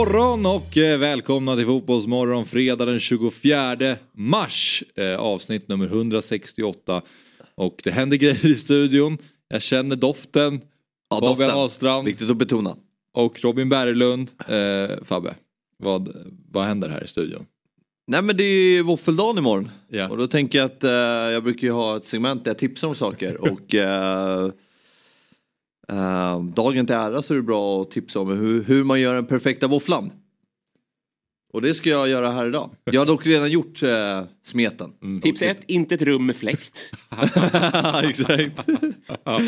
Morgon och eh, välkomna till Fotbollsmorgon fredag den 24 mars. Eh, avsnitt nummer 168. Och det händer grejer i studion. Jag känner doften. Ja, Fabian doften. Ahlstrand Viktigt att betona. och Robin Berglund. Eh, Fabbe, vad, vad händer här i studion? Nej men det är våffeldagen imorgon. Ja. Och då tänker jag att eh, jag brukar ju ha ett segment där jag tipsar om saker. och eh, Ehm, dagen till ära så är det bra att tipsa om hur, hur man gör den perfekta våfflan. Och det ska jag göra här idag. Jag har dock redan gjort eh, smeten. Tips 1, inte ett rum med fläkt. Exakt. ja,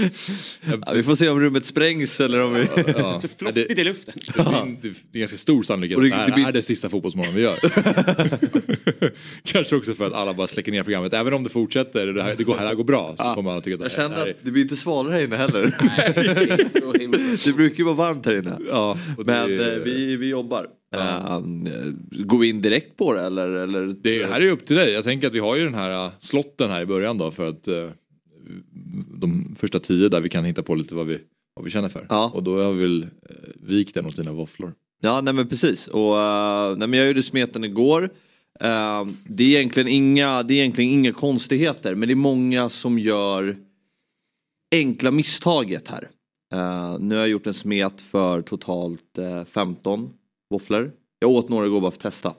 vi får se om rummet sprängs eller om vi... Ja. Så flottigt i luften. Det, blir, det är ganska stor sannolikhet det- att det här det blir- är det sista fotbollsmorgon vi gör. Kanske också för att alla bara släcker ner programmet. Även om det fortsätter och det, här, det, går, det här går bra så kommer alla tycka att Jag det kände det här är... att det blir inte svalare här inne heller. Så himla- det brukar ju vara varmt här inne. Ja, det- Men eh, vi, vi jobbar. Eh, går vi in direkt på det eller? eller? Det här är upp till dig. Jag tänker att vi har ju den här uh, slotten här i början då för att uh, de första tio där vi kan hitta på lite vad vi, vad vi känner för. Ja. Och då har vi väl uh, vikt den åt dina våfflor. Ja nej men precis. Och, nej, men jag gjorde smeten igår. Eh, det, är egentligen inga, det är egentligen inga konstigheter men det är många som gör enkla misstaget här. Eh, nu har jag gjort en smet för totalt eh, 15 våfflor. Jag åt några igår bara för att testa.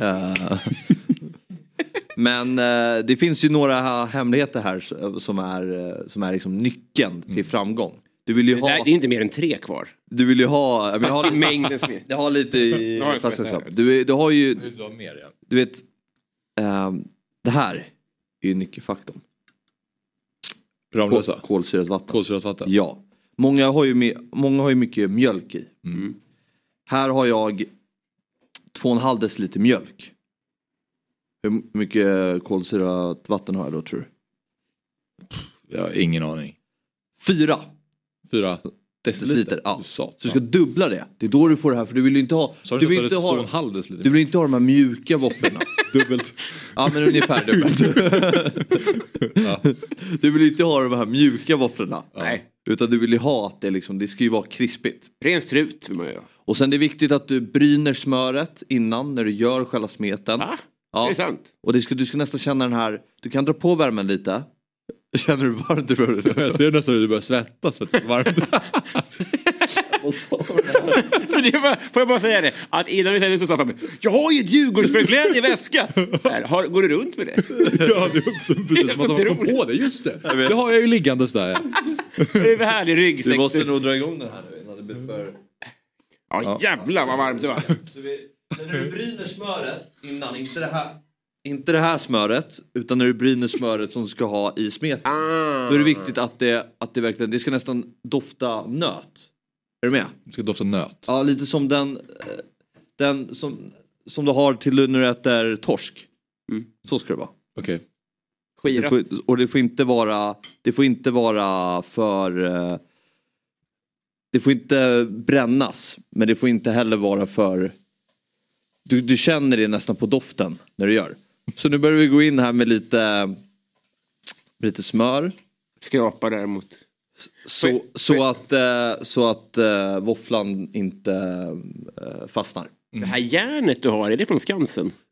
Eh, men eh, det finns ju några hemligheter här som är, eh, som är liksom nyckeln till framgång. Du vill ju Det ha... där- det är inte mer än tre kvar. Du vill ju ha... Jag, vill ha Mängden smet. jag har lite i Ja. Du, du har ju, Du har mer ja. du vet, ehm, det här är ju nyckelfaktorn. Ramlösa. kolsyrat vatten. Kolsyrat vatten. Ja. Många har, ju med, många har ju mycket mjölk i. Mm. Här har jag 2,5 deciliter mjölk. Hur mycket kolsyrat vatten har jag då tror du? Jag har ingen aning. Fyra Fyra deciliter. Ja. Du sa. Så du ska dubbla det. Det är då du får det här för du vill ju inte ha, du du vill inte ha, en halv deciliter? du vill inte ha de här mjuka våfflorna. dubbelt. Ja men ungefär dubbelt. Ja. Du vill inte ha de här mjuka våfflorna. Nej. Utan du vill ju ha att det liksom, det ska ju vara krispigt. Ren strut vill man göra. Och sen det är viktigt att du bryner smöret innan när du gör själva smeten. Va? Ja. Är det sant? Och det ska, du ska nästan känna den här, du kan dra på värmen lite. Känner du varmt i brödet? Jag ser nästan hur du börjar svettas för att det är så varmt. För det var, får jag bara säga det, att innan vi sände så sa Fabbe, jag har ju ett Djurgårdsförkläde i väska. Så här, har, går du runt med det? ja, det är också precis som att man kom på det. Just det. Det har jag ju liggandes där. Det är för härlig ryggsäck. Du måste nog dra igång den här nu innan det blir för... Ja jävlar vad varmt det var. Så vi, när du bryner smöret innan, inte det här. Inte det här smöret, utan när du bryner smöret som du ska ha i smeten. Ah. Då är det viktigt att det, att det verkligen, det ska nästan dofta nöt. Är du med? Det ska dofta nöt. Ja, lite som den, eh, den som, som du har till när du äter torsk. Mm. Så ska det vara. Okej. Det får, och det får inte vara, det får inte vara för... Det får inte brännas, men det får inte heller vara för... Du, du känner det nästan på doften när du gör. Så nu börjar vi gå in här med lite, lite smör. Skrapa däremot. Så, så att, eh, så att eh, våfflan inte eh, fastnar. Det här järnet du har, är det från Skansen?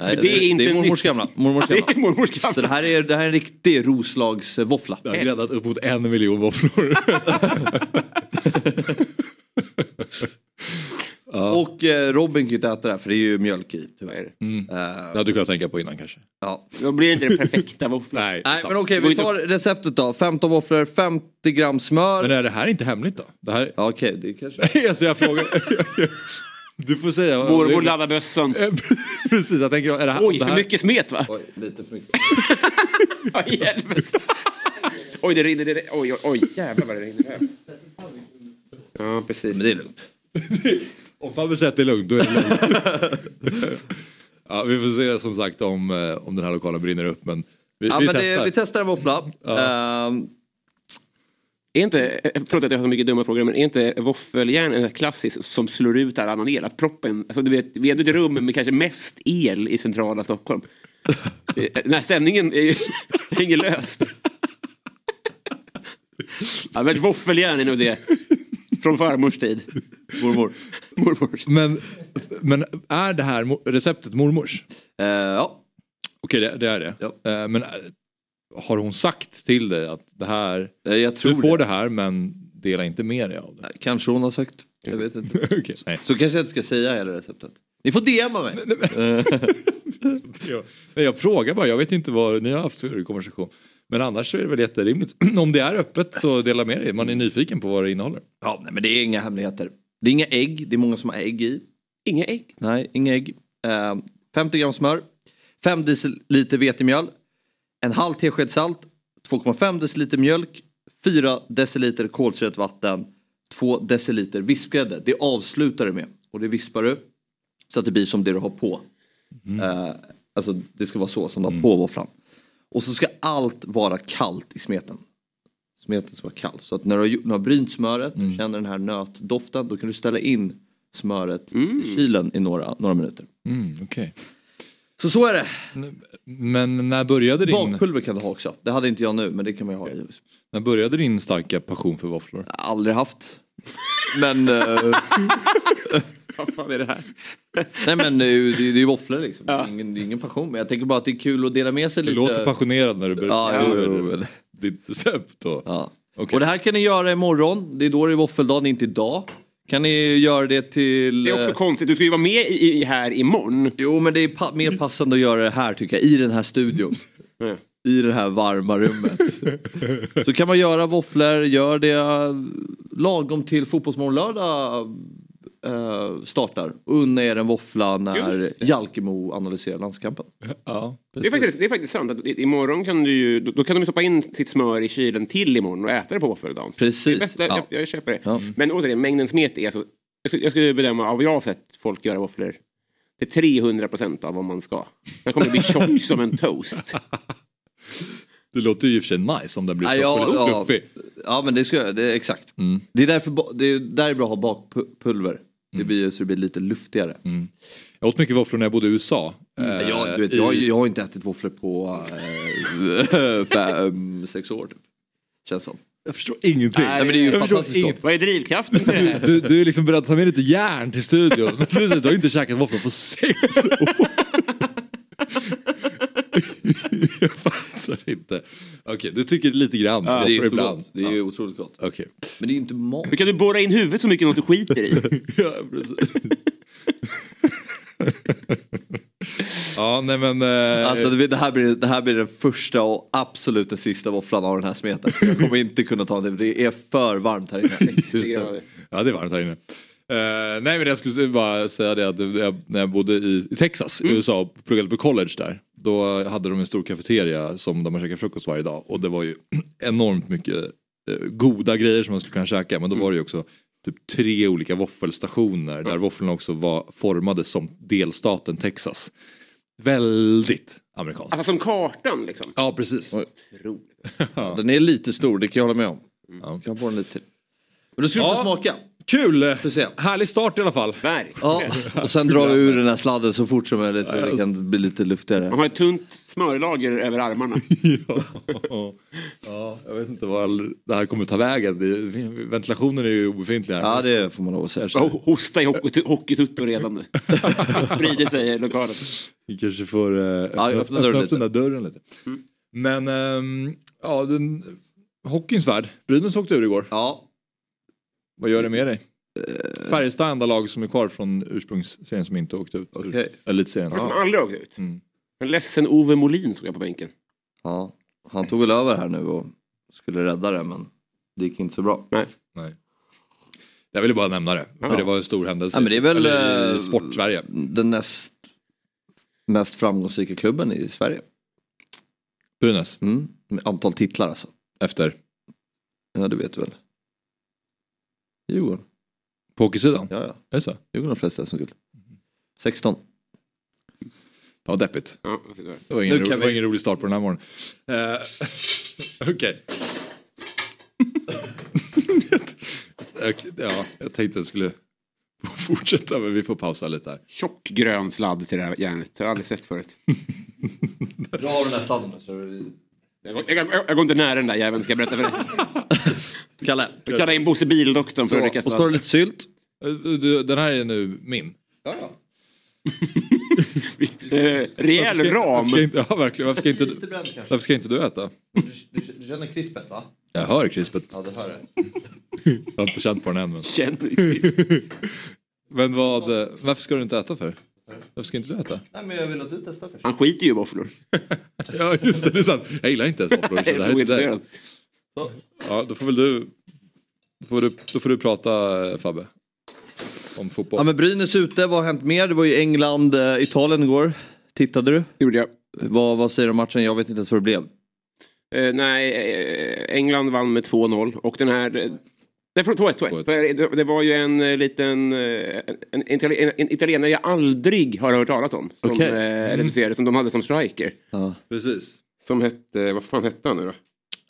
Nej, det är inte det är mormors gamla. Mormors Det gamla. är mormors Så gamla. det här är, det här är en riktig Roslagsvåffla. Jag har gräddat upp mot en miljon våfflor. Och eh, Robin kan ju inte äta det här för det är ju mjölk i tyvärr. Mm. Eh, Det hade du kunnat tänka på innan kanske. ja. Då blir det inte den perfekta våfflan. Nej, Nej men okej, vi tar receptet då. 15 våfflor, 50 gram smör. Men är det här inte hemligt då? Det här... Ja, okej, det kanske... alltså jag frågar... du får säga. Mormor laddar bössan. Precis, jag tänker... Är det här, Oj, det för här... mycket smet va? Oj, lite för mycket. Aj, helvete. Oj, det rinner. Det, oj, oj, oj, jävlar vad det rinner här. Ja, precis. Men det är lugnt. Om Fabbe säger att det är lugnt, då är det lugnt. ja, vi får se som sagt om, eh, om den här lokalen brinner upp. Men vi, Ja, vi men testar. det, vi testar en våffla. Ehm, Är inte, förlåt att jag har så mycket dumma frågor, men är inte våffeljärn en klassisk som slår ut all annan el? Att proppen, alltså du vet, vi är ett rum med kanske mest el i centrala Stockholm. Eh, Den här sändningen är ju, hänger löst. Ja, men våffeljärn är nog det. Från farmors tid. mormor. Mormors. Men, men är det här receptet mormors? Eh, ja. Okej, det, det är det. Ja. Eh, Men har hon sagt till dig att det här, Jag tror du får det. det här men dela inte med dig av det? Kanske hon har sagt. Jag vet inte. Okej, nej. Så kanske jag inte ska säga hela receptet. Ni får DMa mig. Nej, jag frågar bara, jag vet inte vad ni har haft för konversation. Men annars så är det väl jätterimligt. Om det är öppet så dela med dig, man är nyfiken på vad det innehåller. Ja, nej, men det är inga hemligheter. Det är inga ägg, det är många som har ägg i. Inga ägg. Nej, inga ägg. Eh, 50 gram smör, 5 deciliter vetemjöl, en halv tesked salt, 2,5 deciliter mjölk, 4 deciliter kolsyrat vatten, 2 deciliter vispgrädde. Det avslutar du med och det vispar du så att det blir som det du har på. Eh, alltså det ska vara så som du har på våfflan. Och så ska allt vara kallt i smeten. Smeten ska vara kall. Så att när du har, när du har brynt smöret, känner den här nötdoften, då kan du ställa in smöret i kylen i några, några minuter. Mm, okej. Så så är det. Men när började, din, Bakpulver kan du ha också. Det hade inte jag nu men det kan man ju ha givetvis. när började din starka passion för våfflor? Aldrig haft. Men, eh, Vad fan är det här? nej men det är ju det är ju våfflor liksom. Det, är ingen, det är ingen passion. Men jag tänker bara att det är kul att dela med sig Du lite. låter passionerad när du Ja, berättar men- ditt recept. Och... Ja. Okej. Och det här kan ni göra imorgon. Det är då det är våffeldagen, inte idag. Kan ni göra det till... Det är också eh, konstigt, du ska ju vara med i, i här imorgon. Jo men det är pa- mer passande att göra det här tycker jag. I den här studion. Ja. I det här varma rummet. Så kan man göra våfflor, gör det eh, lagom till Fotbollsmorgon lördag eh, startar. Och unna er en våffla när Jalkemo analyserar landskampen. Ja, Det är, faktiskt, det är faktiskt sant. Att i- imorgon kan du ju, då, då kan de stoppa in sitt smör i kylen till imorgon och äta det på våffeldagen. Precis. Det är bästa, Ja. jag, jag köper det. Ja. Men återigen, mängden smet är alltså... Jag skulle, jag skulle bedöma, av vad jag har sett folk göra våfflor, det är 300 procent av vad man ska. Den kommer bli tjock som en toast. Det låter ju i och för sig nice om den blir Ja, så ja, fluffig. ja men det ska jag, det är exakt. Mm. Det är därför ba- det är, där är bra att ha bakpulver. Det blir ju så det blir lite luftigare. Jag åt mycket våfflor när jag bodde i USA. Men jag, Eh, du vet, i- jag, jag har inte ätit våfflor på äh, fem, sex år. Typ. Känns som. jag förstår ingenting. Nej, men det är ju jag fantastiskt inget. vad är drivkraften till det här? Du, du är liksom beredd att ta med lite järn till studion. Du har inte käkat våfflor på sex år. fattar inte. Okej, du tycker lite grann. det är ibland. Det är ju otroligt gott. Okej. Men det är ju inte mat. Hur kan du borra in huvudet så mycket något du skiter i? Ja, precis. ja, nej men... Eh, Alltså det, det, här blir, det här blir den första och absolut den sista våfflan av den här smeten. Jag kommer inte kunna ta det, det är för varmt här inne. Ja det är varmt här inne. Eh, nej men jag skulle bara säga det att jag, när jag bodde i, i Texas, Mm. USA, pluggade på college där. Då hade de en stor kafeteria som där man käkade frukost varje dag. Och det var ju enormt mycket eh, goda grejer som man skulle kunna käka. Men då Mm. var det ju också typ tre olika våffelstationer där våfflorna också var formade som delstaten Texas. Väldigt amerikanskt. Alltså som kartan liksom. Ja precis. Den är lite stor, det kan jag hålla med om. Ja. Kan få den lite till. Men då ska du Ja. få smaka. Kul! Härlig start i alla fall. Ja, och sen drar vi ur den här sladden så fort som möjligt så det kan bli lite Man luftigare. har ett tunt smörlager över armarna. ja. ja, jag vet inte var all- det här kommer ta vägen. Det, ventilationen är ju obefintlig här. Ja det får man lov att säga. Och hosta i hockey- hockeytutto redan nu. Sprider sig i lokalen. Vi kanske får öppna, öppna öppna, dörren upp lite. den där dörren lite. Men ehm, ja, den, hockeyns värld. Brynäs åkte ur igår. Ja, Vad gör det med dig? Färjestad är enda lag som är kvar från ursprungsserien som inte åkte ut. Okej. Elitserien. Som aldrig åkt ut. Mm. En ledsen Ove Molin såg jag på bänken. ja. Han tog väl över här nu och skulle rädda det men det gick inte så bra. Nej. Nej. Jag ville bara nämna det. För Ja. det var en stor händelse. Ja, men det är väl Eller i eh, Sport-Sverige. den näst mest framgångsrika klubben i Sverige. Brynäs. Mm. Med antal titlar alltså. Efter. Ja det vet du väl. Djurgården. På hockeysidan? Ja, ja. Är det så? Djurgården har flest SM-guld. 16. Ja, deppigt. Ja, Det var ingen, Nu ro, kan det var vi- ingen rolig start på den här morgonen. Eh, Okej. Okej, ja, jag tänkte jag skulle fortsätta men vi får pausa lite här. Tjock grön sladd till det här järnet. Det har jag aldrig sett förut. Dra den här sladden så. Jag, går- jag, jag, jag går inte nära den där jäveln ska jag berätta för dig. Kalle. Jag kallar in Bosse Bildoktorn för att Och står det sladd. lite sylt? Eh, du, Den här är nu min. Ja, ja. Eh, Rejäl Varför ska- ram. Varför ska inte, ja, verkligen. Varför ska inte, du- varför ska inte du äta? Du, du, du känner krispet va? Jag hör krispet. Ja, du hör det. Jag har inte känt på den än. Men, Känner men vad, eh, varför ska du inte äta för? Varför ska inte du äta? Nej men jag vill att du testar först. Han skiter ju i våfflor. Ja just det, det är sant. Jag gillar inte ens våfflor. Ja, då får väl du... Då får du, då får du prata Fabbe. Om fotboll. Ja men Brynäs ute, vad har hänt mer? Det var ju England, eh, Italien igår. Tittade du? Gjorde jag. Vad, vad säger du om matchen? Jag vet inte ens vad det blev. Eh, nej, eh, England vann med 2-0 och den här... eh, Nej, förlåt, 2-1. 2-1. 2-1. För Det, det var ju en eh, liten... En, en, en italienare jag aldrig har hört talas om. Som eh, reducerade, som de hade som striker. Ja. Precis. Som hette... Vad fan hette han nu då?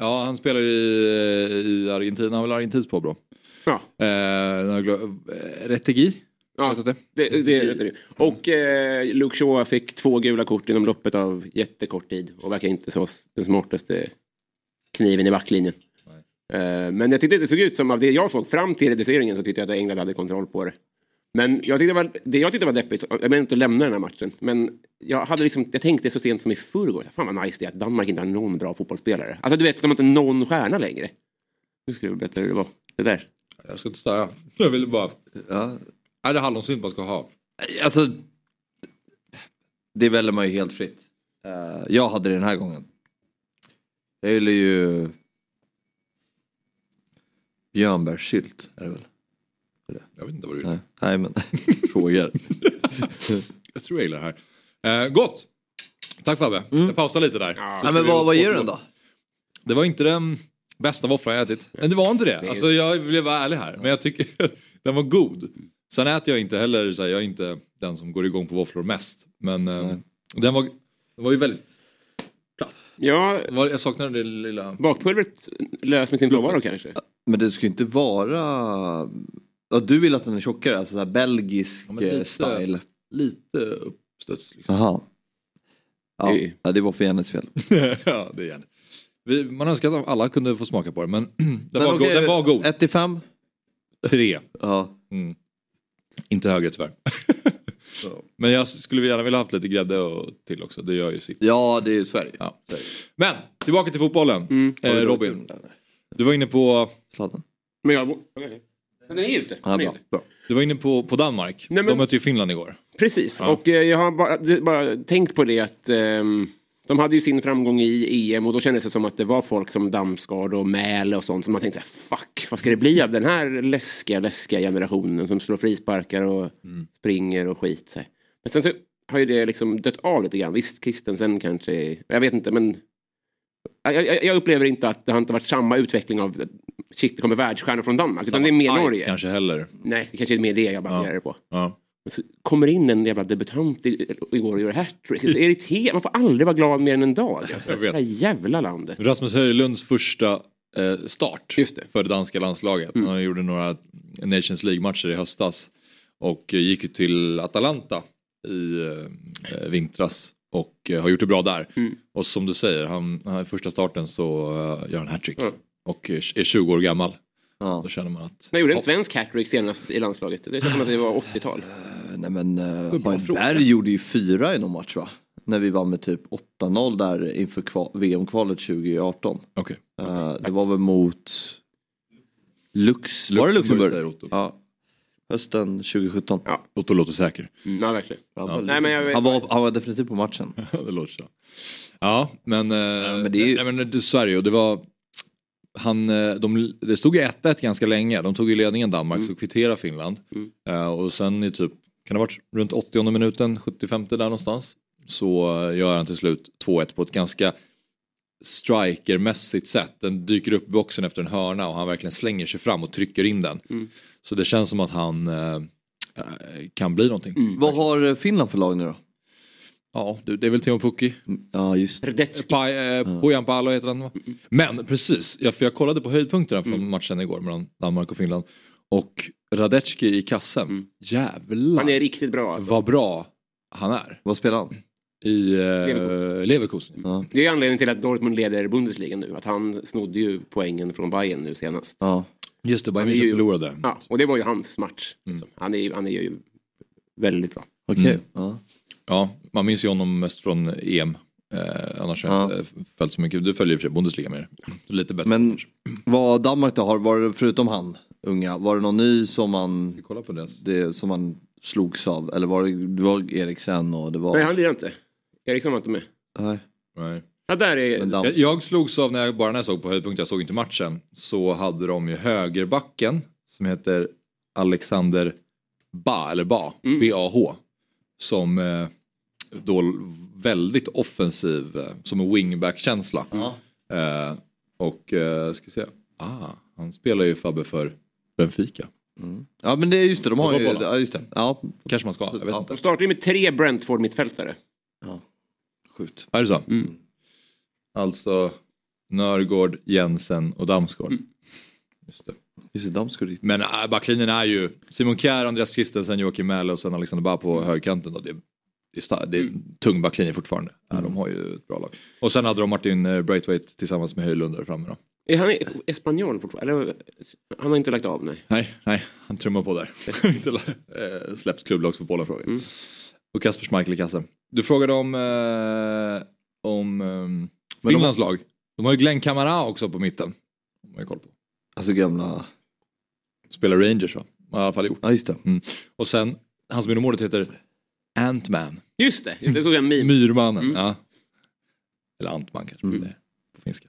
Ja, han spelar ju i, i Argentina. Han har väl argentinskt påbrå. Ja, Eh, glömt- eh, Retegi? ja det, det, det. Och eh, Luke Shaw fick två gula kort inom loppet av jättekort tid. Och verkar inte så den smartaste kniven i backlinjen. Eh, men jag tyckte det såg ut som, av det jag såg fram till reduceringen så tyckte jag att England hade kontroll på det. Men jag tyckte det, var, det jag tyckte var deppigt, jag menar inte att lämna den här matchen, men jag, hade liksom, jag tänkte så sent som i förrgår, fan vad nice det är att Danmark inte har någon bra fotbollsspelare. Alltså du vet, de har inte någon stjärna längre. Nu ska jag berätta hur det var. Det där. Jag ska inte störa. Jag ville bara... Ja. Är det hallonsylt man ska ha? Alltså, det väljer man ju helt fritt. Eh, jag hade det den här gången. Jag gillar ju björnbärssylt. Är det väl? Jag vet inte vad du Nej, Nej men frågar. Jag tror jag gillar det här. Eh, gott! Tack Fabbe. Jag pausar lite där. Så Nej, men vad, vad ger du den då? Det var inte den bästa våfflan jag ätit. Men det var inte det. Alltså jag vill vara ärlig här. Men jag tycker den var god. Sen äter jag inte heller, så här, jag är inte den som går igång på våfflor mest. Men eh, den, var, den var ju väldigt... Ja, Jag saknade det lilla... bakpulvret lös med sin frånvaro kanske. Men det ska ju inte vara... Ja, du vill att den är tjockare, alltså så här belgisk Ja, men eh, lite- style. Lite uppstuds liksom. Jaha. Ja, ja, det var för Jennys fel. ja, det är. Vi, man önskar att alla kunde få smaka på den men den, Men var, okej, go- den var god. 1 till 5? Tre. Ja. Mm. Inte högre tyvärr. men jag skulle gärna vilja haft lite grädde och till också. Det gör ju sitt. ja, det är ju Sverige. Ja. Men tillbaka till fotbollen. Mm. Eh, Robin, du var inne på, Sladden. Men jag... okej. Den är ute. Ja, bra. du var inne på, på Danmark. Nej, men- De mötte ju Finland igår. Precis, Ja. och eh, jag har bara, bara tänkt på det att ehm, de hade ju sin framgång i EM och då kändes det som att det var folk som Damsgaard och Mäle och sånt som man tänkte fuck, vad ska det bli av den här läskiga, läskiga generationen som slår frisparkar och springer och skit. Så här. Men sen så har ju det liksom dött av lite grann. Visst, Christensen kanske, jag vet inte men jag, jag, jag upplever inte att det har inte varit samma utveckling av shit, det kommer världsstjärnor från Danmark. Utan det är mer Norge. Kanske heller. Nej, det kanske är mer det jag baserar det på. Så kommer in en jävla debutant igår och gör hattrick. Man får aldrig vara glad mer än en dag. Alltså. Det här jävla landet. Rasmus Höjlunds första eh, start det. för det danska landslaget. Mm. Han gjorde några Nations League-matcher i höstas. Och eh, gick ju till Atalanta i eh, vintras. Och har gjort det bra där. Mm. Och som du säger, han, första starten så gör han hattrick. Mm. Och är är 20 år gammal. Ja. Då känner man att... Han gjorde en svensk hattrick senast i landslaget. Det känns som att det var 80-tal. Eh, Nej men uh. Berg gjorde ju fyra i någon match va? När vi vann med typ 8-0 där inför kva- VM-kvalet 2018. Okej. Eh, det var väl mot Lux, var det Luxemburg? säger Otto. Ja. Hösten 2017. Ja. Otto låter säker. Mm, ja, verkligen. Ja. Nej, men jag, Han, var, han var definitivt på matchen. det låter så. Ja, men, eh, men det är ju- nej, men Sverige och det var... Han, eh, de, det stod ju 1-1 ganska länge. De tog ju ledningen Danmark, så kvitterade Finland. Mm. Eh, och sen i typ, kan det ha varit runt 80 minuten, 75 där någonstans. Så eh, gör han till slut 2-1 på ett ganska strikermässigt sett. Den dyker upp i boxen efter en hörna och han verkligen slänger sig fram och trycker in den. Så det känns som att han eh, kan bli någonting. Vad har Finland för lag nu då? Ja, du, det är väl Timo Pukki. Ja just det. Pa, eh, Pojan Palo heter han va? Men precis, ja, för jag kollade på höjdpunkterna från matchen igår mellan Danmark och Finland. Och Radetski i kassen, jävlar Han är riktigt bra alltså. vad bra han är. Vad spelar han? I eh, Leverkusen. Leverkusen. Ja. Det är anledningen till att Dortmund leder Bundesliga nu. Att han snodde ju poängen från Bayern nu senast. Ja. Just det, Bayern München ju- förlorade. Ja, och det var ju hans match. liksom. Han, är, ju- han är ju väldigt bra. Okej. Mm. Ja. Ja, man minns ju honom mest från EM. Eh, annars har jag Ja. inte följt så mycket. Du följer och för sig Bundesliga mer. Lite bättre. Men vad Danmark då har, var det, förutom han unga, var det någon ny som man, Vi kollar på det. det, som man slogs av? Eller var det, det var Eriksen och det var... Nej, han lirar inte. Eriksson var inte med. Nej. Nej. Ja, där är... Jag, jag slogs av när jag bara när jag såg på höjdpunkt, jag såg inte matchen. Så hade de ju högerbacken som heter Alexander Ba, eller Ba, B-A-H. Som eh, då väldigt offensiv, eh, som en wingback-känsla. Eh, och eh, ska se, ah, han spelar ju Fabbe för Benfica. Ja men det är just det, de har ju... Ja just det. Ja, Kanske man ska, jag vet Ja. inte. De startar ju med tre Brentford-mittfältare. sjukt. Är det så? Alltså Nörgård, Jensen och Damsgaard. Just det. Just det, Damsgaard. Men äh, backlinjen är ju Simon Kjär, Andreas Christensen, Joakim Mähle och sen Alexander Ba på högerkanten. Då. Det, det, är det är en tung backlinje fortfarande. Ja, de har ju ett bra lag. Och sen hade de Martin eh, Braithwaite tillsammans med Höjlund där framme. Då. Är han espanjol fortfarande? Eller, han har inte lagt av, nej. Nej, nej, han trummar på där. Inte eh, släppt klubblagsfotbollen frågar Mm. Och Kasper Schmeichel i kassen. Du frågade om, eh, om eh, de- Finlands lag. De har ju Glenn Kamara också på mitten. De har ju koll på. Alltså gamla... Spelar Rangers va? Har i alla fall gjort. Ja just det. Mm. Och sen, hans minnemålet heter Ant-Man. Just det, just det såg jag en meme. Myrmannen. Ja. Eller Antman kanske. det är På finska.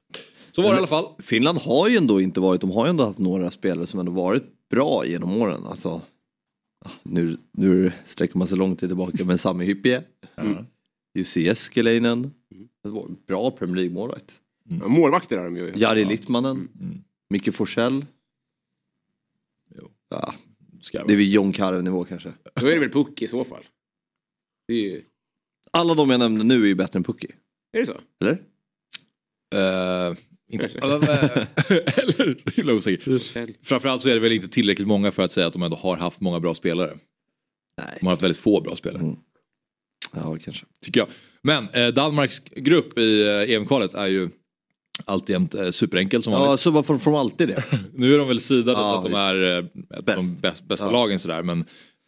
Så var det i alla fall. Finland har ju ändå inte varit, de har ju ändå haft några spelare som ändå varit bra genom åren. Alltså, nu, nu sträcker man sig långt tillbaka men Sami Hyppie, Mm. Jussi Eskelinen, det en bra Premier League-målvakt. Ja, målvakter har de ju. Jari Littmannen, Mm. Micke Forsell. Ja, det är vid John Carve-nivå kanske. Då är det väl Puck i så fall. Det är, ju... Alla de jag nämnde nu är ju bättre än Pucki. är det så? Eller? Inte, Kanske. eller himla osäker. Kjell. Framförallt så är det väl inte tillräckligt många för att säga att de ändå har haft många bra spelare. Nej. De har haft väldigt få bra spelare. Mm. Ja, kanske. Tycker jag. Men eh, Danmarks grupp i eh, EM-kvalet är ju alltjämt eh, superenkel som vanligt. Ja, så varför får de alltid det? Nu är de väl sidade Ja, så att de är eh, de bäst, bästa Ja. lagen sådär. Men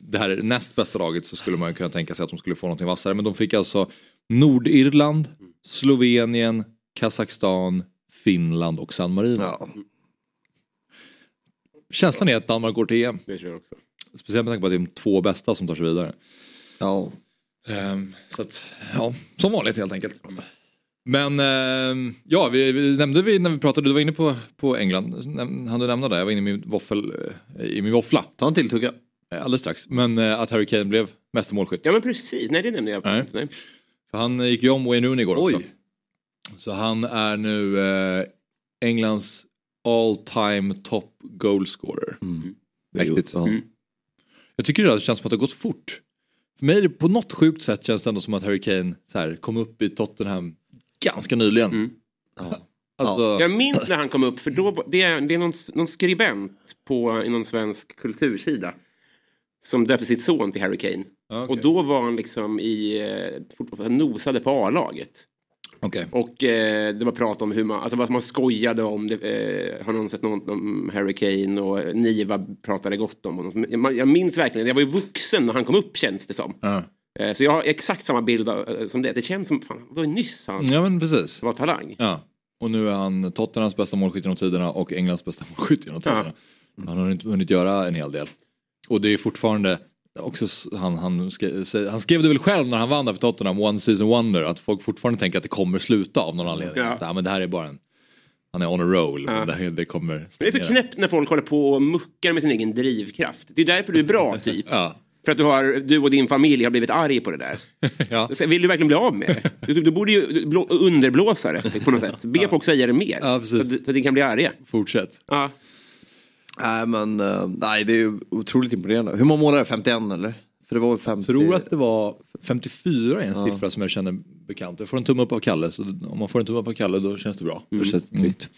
det här näst bästa laget så skulle man kunna tänka sig att de skulle få någonting vassare. Men de fick alltså Nordirland, Slovenien, Kazakstan, Finland och San Marino. Ja. Känslan är att Danmark går till EM. Det tror jag också. Speciellt med tanke på att det är de två bästa som tar sig vidare. ja. Ehm, så att, ja, som vanligt helt enkelt. Men ehm, ja, vi, vi nämnde vi när vi pratade, du var inne på, på England, hann du nämna det? Jag var inne i min, våffel, eh, i min våffla Ta en till tugga. Eh, alldeles strax. Men eh, att Harry Kane blev mästermålskytt. Ja men precis, nej det nämnde jag Nej. inte. Nej. För han eh, gick ju om Wayne Rooney igår också. Oj. Så han är nu eh, Englands all time top goalscorer. Mäktigt. Ja. Jag tycker det känns som att det har gått fort. För mig är det på något sjukt sätt känns det ändå som att Harry Kane så här, kom upp i Tottenham ganska nyligen. Mm. Ja. Alltså, Jag minns när han kom upp, för då, det är, det är någon, någon skribent på i någon svensk kultursida som döpte sitt son till Harry Kane. Ja, okej. Och då var han liksom i, eh, fortfarande nosade på A-laget. Okej. Och eh, det var prat om hur man, alltså vad man skojade om. Det, eh, har någon sett något om Harry Kane och Niva pratade gott om honom. Jag, jag minns verkligen, jag var ju vuxen när han kom upp känns det som. Ja. Eh, så jag har exakt samma bild av, eh, som det. Det känns som, fan, det var ju nyss han ja men precis. var talang. Ja. Och nu är han Tottenhams bästa målskytt genom tiderna och Englands bästa målskytt genom tiderna. Han har inte hunnit göra en hel del. Och det är fortfarande också, han, han, skrev, han skrev det väl själv när han vann där för Tottenham, One Season Wonder, att folk fortfarande tänker att det kommer sluta av någon anledning. Ja. Att, men det här är bara en, han är on a roll, Ja. det, det kommer det är så knäppt när folk håller på och muckar med sin egen drivkraft. Det är därför du är bra typ. Ja. För att du, har, du och din familj har blivit arg på det där. Ja. Vill du verkligen bli av med det? Du, du borde ju blå, underblåsa det på något sätt. Be folk säga det mer. Ja, precis. Så, att, så att ni kan bli arga. Fortsätt. Ja. Nej men, eh, nej det är ju otroligt imponerande. Hur många mål är det? 51 eller? För det var väl 50? Tror att det var 54 är en siffra som jag känner bekant. Jag får en tumme upp av Kalle, så om man får en tumme upp av Kalle då känns det bra. Det känns tryggt.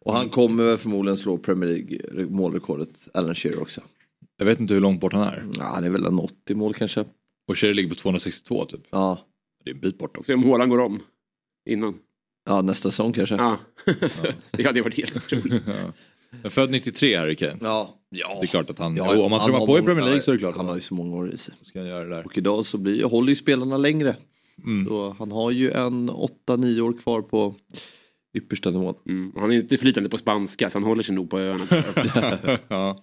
Och han kommer förmodligen slå Premier League målrekordet, Alan Shearer också. Jag vet inte hur långt bort han är. Ja, det är väl en 80 mål kanske. Och Sherry ligger på 262 typ. Ja, Det är en bit bort också. Se om Haaland går om. Innan. ja nästa säsong kanske. Ja. Det hade varit helt otroligt. Ja. Är född 93 Harry Kane. Ja, ja. Det är klart att han, Ja, jo, om man han trummar på i Premier League så är det klart Han att har han ju så många år i sig. ska göra det där. Och idag så blir, håller ju spelarna längre. Så han har ju en 8-9 år kvar på yppersta nivån. Mm. Han är inte flytande på spanska så han håller sig nog på öarna. ja.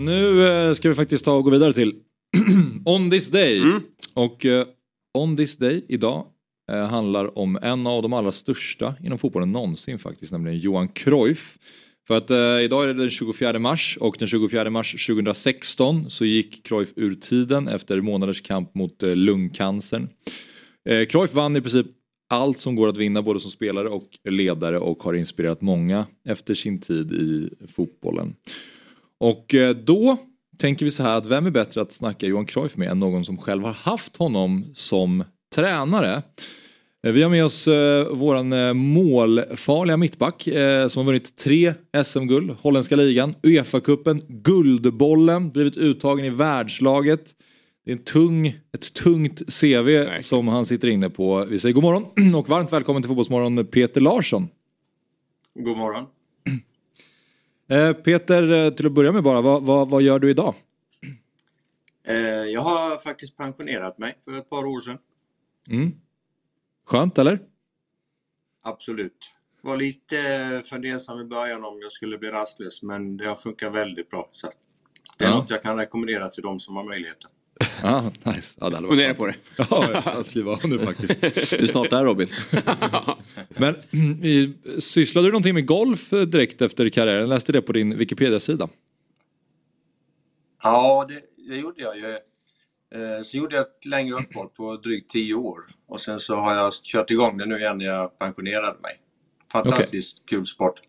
Nu eh, ska vi faktiskt ta och gå vidare till On this day. Och eh, On this day idag eh, handlar om en av de allra största inom fotbollen någonsin faktiskt, nämligen Johan Cruyff. För att eh, idag är det den 24 mars och den 24 mars 2016 så gick Cruyff ur tiden efter månaders kamp mot eh, lungcancern. Cruyff vann i princip allt som går att vinna både som spelare och ledare och har inspirerat många efter sin tid i fotbollen. Och eh, då tänker vi så här att vem är bättre att snacka Johan Cruyff med än någon som själv har haft honom som tränare. Eh, Vi har med oss eh, våran eh, målfarliga mittback eh, som har vunnit tre SM-guld, holländska ligan, Uefa-cupen, Guldbollen, blivit uttagen i världslaget. Det är en tung, ett tungt CV som han sitter inne på. Vi säger god morgon och varmt välkommen till Fotbollsmorgon Peter Larsson. God morgon. Eh, Peter, eh, till att börja med bara, vad, vad, vad gör du idag? Eh, jag har faktiskt pensionerat mig för ett par år sedan. Mm. Skönt eller? Absolut. Var lite fundersam i början om jag skulle bli rastlös men det har funkat väldigt bra. Så det är Ja. något jag kan rekommendera till de som har möjligheten. Ja, nice. Ja, det hade Fundera på det. Ja, jag skriver av nu faktiskt. Du är snart där Robin. Men sysslade du någonting med golf eh, direkt efter karriären? Jag läste det på din Wikipedia-sida. Ja, det, det gjorde jag ju. Eh, Så gjorde jag ett längre uppehåll på drygt 10 år och sen så har jag kört igång det nu igen när jag pensionerade mig. Fantastiskt kul sport.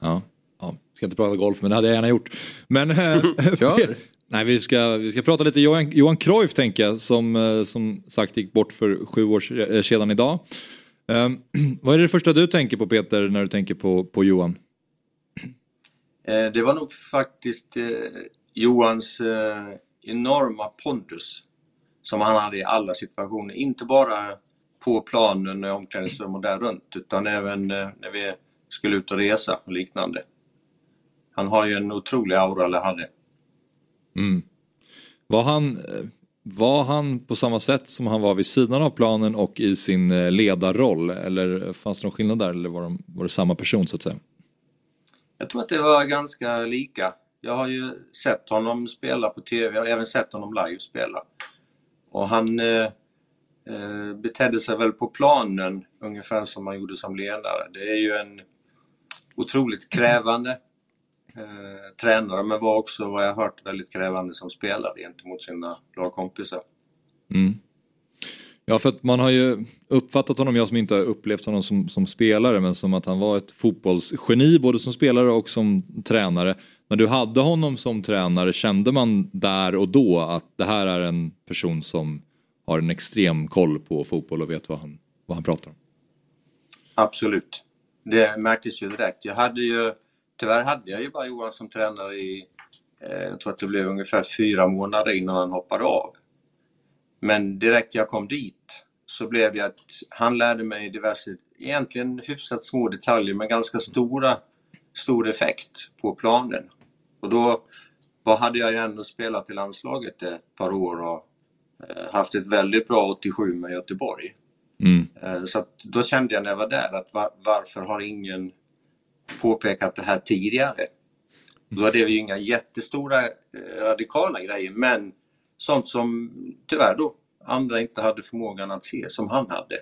Ja. ja, ska inte prata golf men det hade jag gärna gjort. Men eh, Kör nej, vi, ska, vi ska prata lite Johan, Johan Cruyff tänker jag som eh, som sagt gick bort för sju år eh, sedan idag. Um, vad är det första du tänker på Peter när du tänker på, på Johan? Eh, det var nog faktiskt eh, Johans eh, enorma pondus som han hade i alla situationer. Inte bara på planen, i omklädningsrum och där runt utan även eh, när vi skulle ut och resa och liknande. Han har ju en otrolig aura, eller hade. Mm. Var han, eh, var han på samma sätt som han var vid sidan av planen och i sin eh, ledarroll? Eller fanns det någon skillnad där eller var, de, var det samma person så att säga? Jag tror att det var ganska lika. Jag har ju sett honom spela på TV, jag har även sett honom live spela. Och han eh, eh, betedde sig väl på planen ungefär som han gjorde som ledare. Det är ju en otroligt krävande eh, tränare men var också vad jag hört väldigt krävande som spelare gentemot sina lagkompisar. Ja, för att man har ju uppfattat honom, jag som inte har upplevt honom som, som spelare, men som att han var ett fotbollsgeni både som spelare och som tränare. När du hade honom som tränare, kände man där och då att det här är en person som har en extrem koll på fotboll och vet vad han, vad han pratar om? Absolut. Det märktes ju direkt. Jag hade ju, tyvärr hade jag ju bara Johan som tränare i, eh, jag tror att det blev ungefär fyra månader innan han hoppade av. Men direkt jag kom dit så blev det att han lärde mig diverse, egentligen hyfsat små detaljer men ganska stora, stor effekt på planen. Och då vad hade jag ju ändå spelat i landslaget ett par år och eh, haft ett väldigt bra 87 med Göteborg. Mm. Eh, så då kände jag när jag var där att va- varför har ingen påpekat det här tidigare? Då är det ju inga jättestora eh, radikala grejer men sånt som tyvärr då andra inte hade förmågan att se som han hade.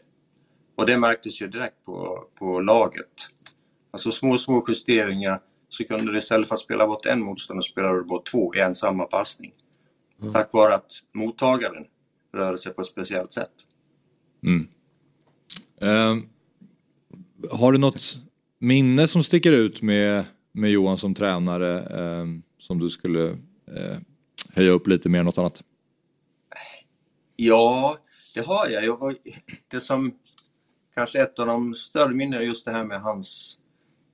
Och det märktes ju direkt på, på laget. Alltså små, små justeringar så kunde du istället för att spela bort en motståndare spela du bort två i en samma passning. Tack vare att mottagaren rörde sig på ett speciellt sätt. Ehm, har du något minne som sticker ut med, med Johan som tränare eh, som du skulle eh, höja upp lite mer än något annat? Ja, det har jag. jag var, det som kanske ett av de större minnena är just det här med hans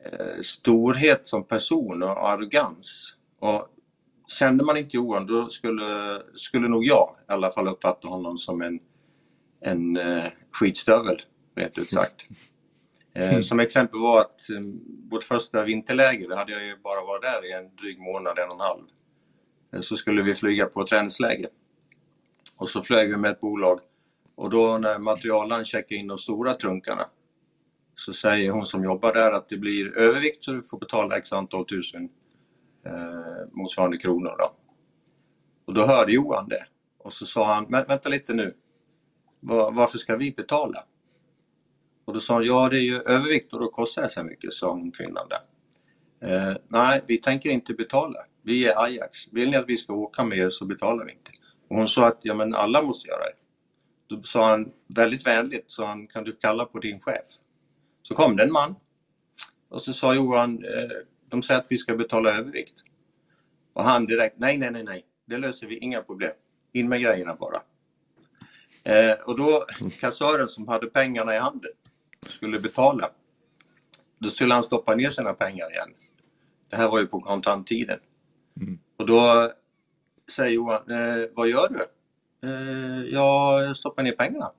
eh, storhet som person och arrogans. Och kände man inte Johan då skulle, skulle nog jag i alla fall uppfatta honom som en, en eh, skitstövel, rent ut sagt. Eh, som exempel var att eh, vårt första vinterläger, det hade jag ju bara varit där i en dryg månad, en och en halv. Eh, så skulle vi flyga på träningsläger. Och så flög vi med ett bolag. Och då när materialen checkar in de stora trunkarna så säger hon som jobbar där att det blir övervikt så du får betala x antal tusen eh, motsvarande kronor. Då. Och då hörde Johan det. Och så sa han, "Men vänta lite nu. Va- varför ska vi betala? Och då sa han, ja det är ju övervikt och då kostar det så mycket, sa hon kvinnan där. Eh, nej, vi tänker inte betala. Vi är Ajax. Vill ni att vi ska åka med er så betalar vi inte. Och hon sa att ja, men alla måste göra det. Då sa han väldigt vänligt, så han kan du kalla på din chef. Så kom det en man och så sa Johan, eh, de säger att vi ska betala övervikt. Och han direkt, nej, nej, nej, nej, det löser vi, inga problem. In med grejerna bara. Eh, och då kassören som hade pengarna i handen skulle betala. Då skulle han stoppa ner sina pengar igen. Det här var ju på kontanttiden. Och då säger Johan, eh, vad gör du? Eh, jag stoppar ner pengarna.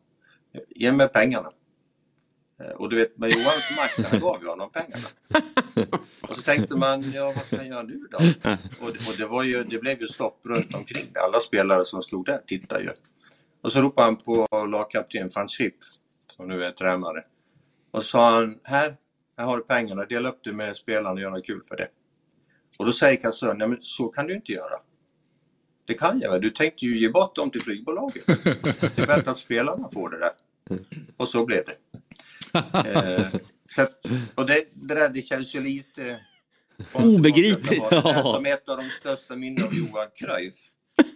Ge mig pengarna. Eh, och du vet med Johans makt, han gav ju honom pengarna. Och så tänkte man, ja vad ska jag göra nu då? Och, och det, var ju, det blev ju stopp runt omkring. Alla spelare som stod där tittade ju. Och så ropade han på lagkapten van Schip, som nu är tränare. Och sa han, här, här har du pengarna, dela upp det med spelarna och gör något kul för det. Och då säger kassören, nej men så kan du inte göra. Det kan jag väl, du tänkte ju ge bort dem till flygbolaget. Det är bättre att spelarna får det där. Och så blev det. Eh, så att, och det, det där det känns ju lite Obegripligt. där Som ett av de största minnen av Johan Cruyff.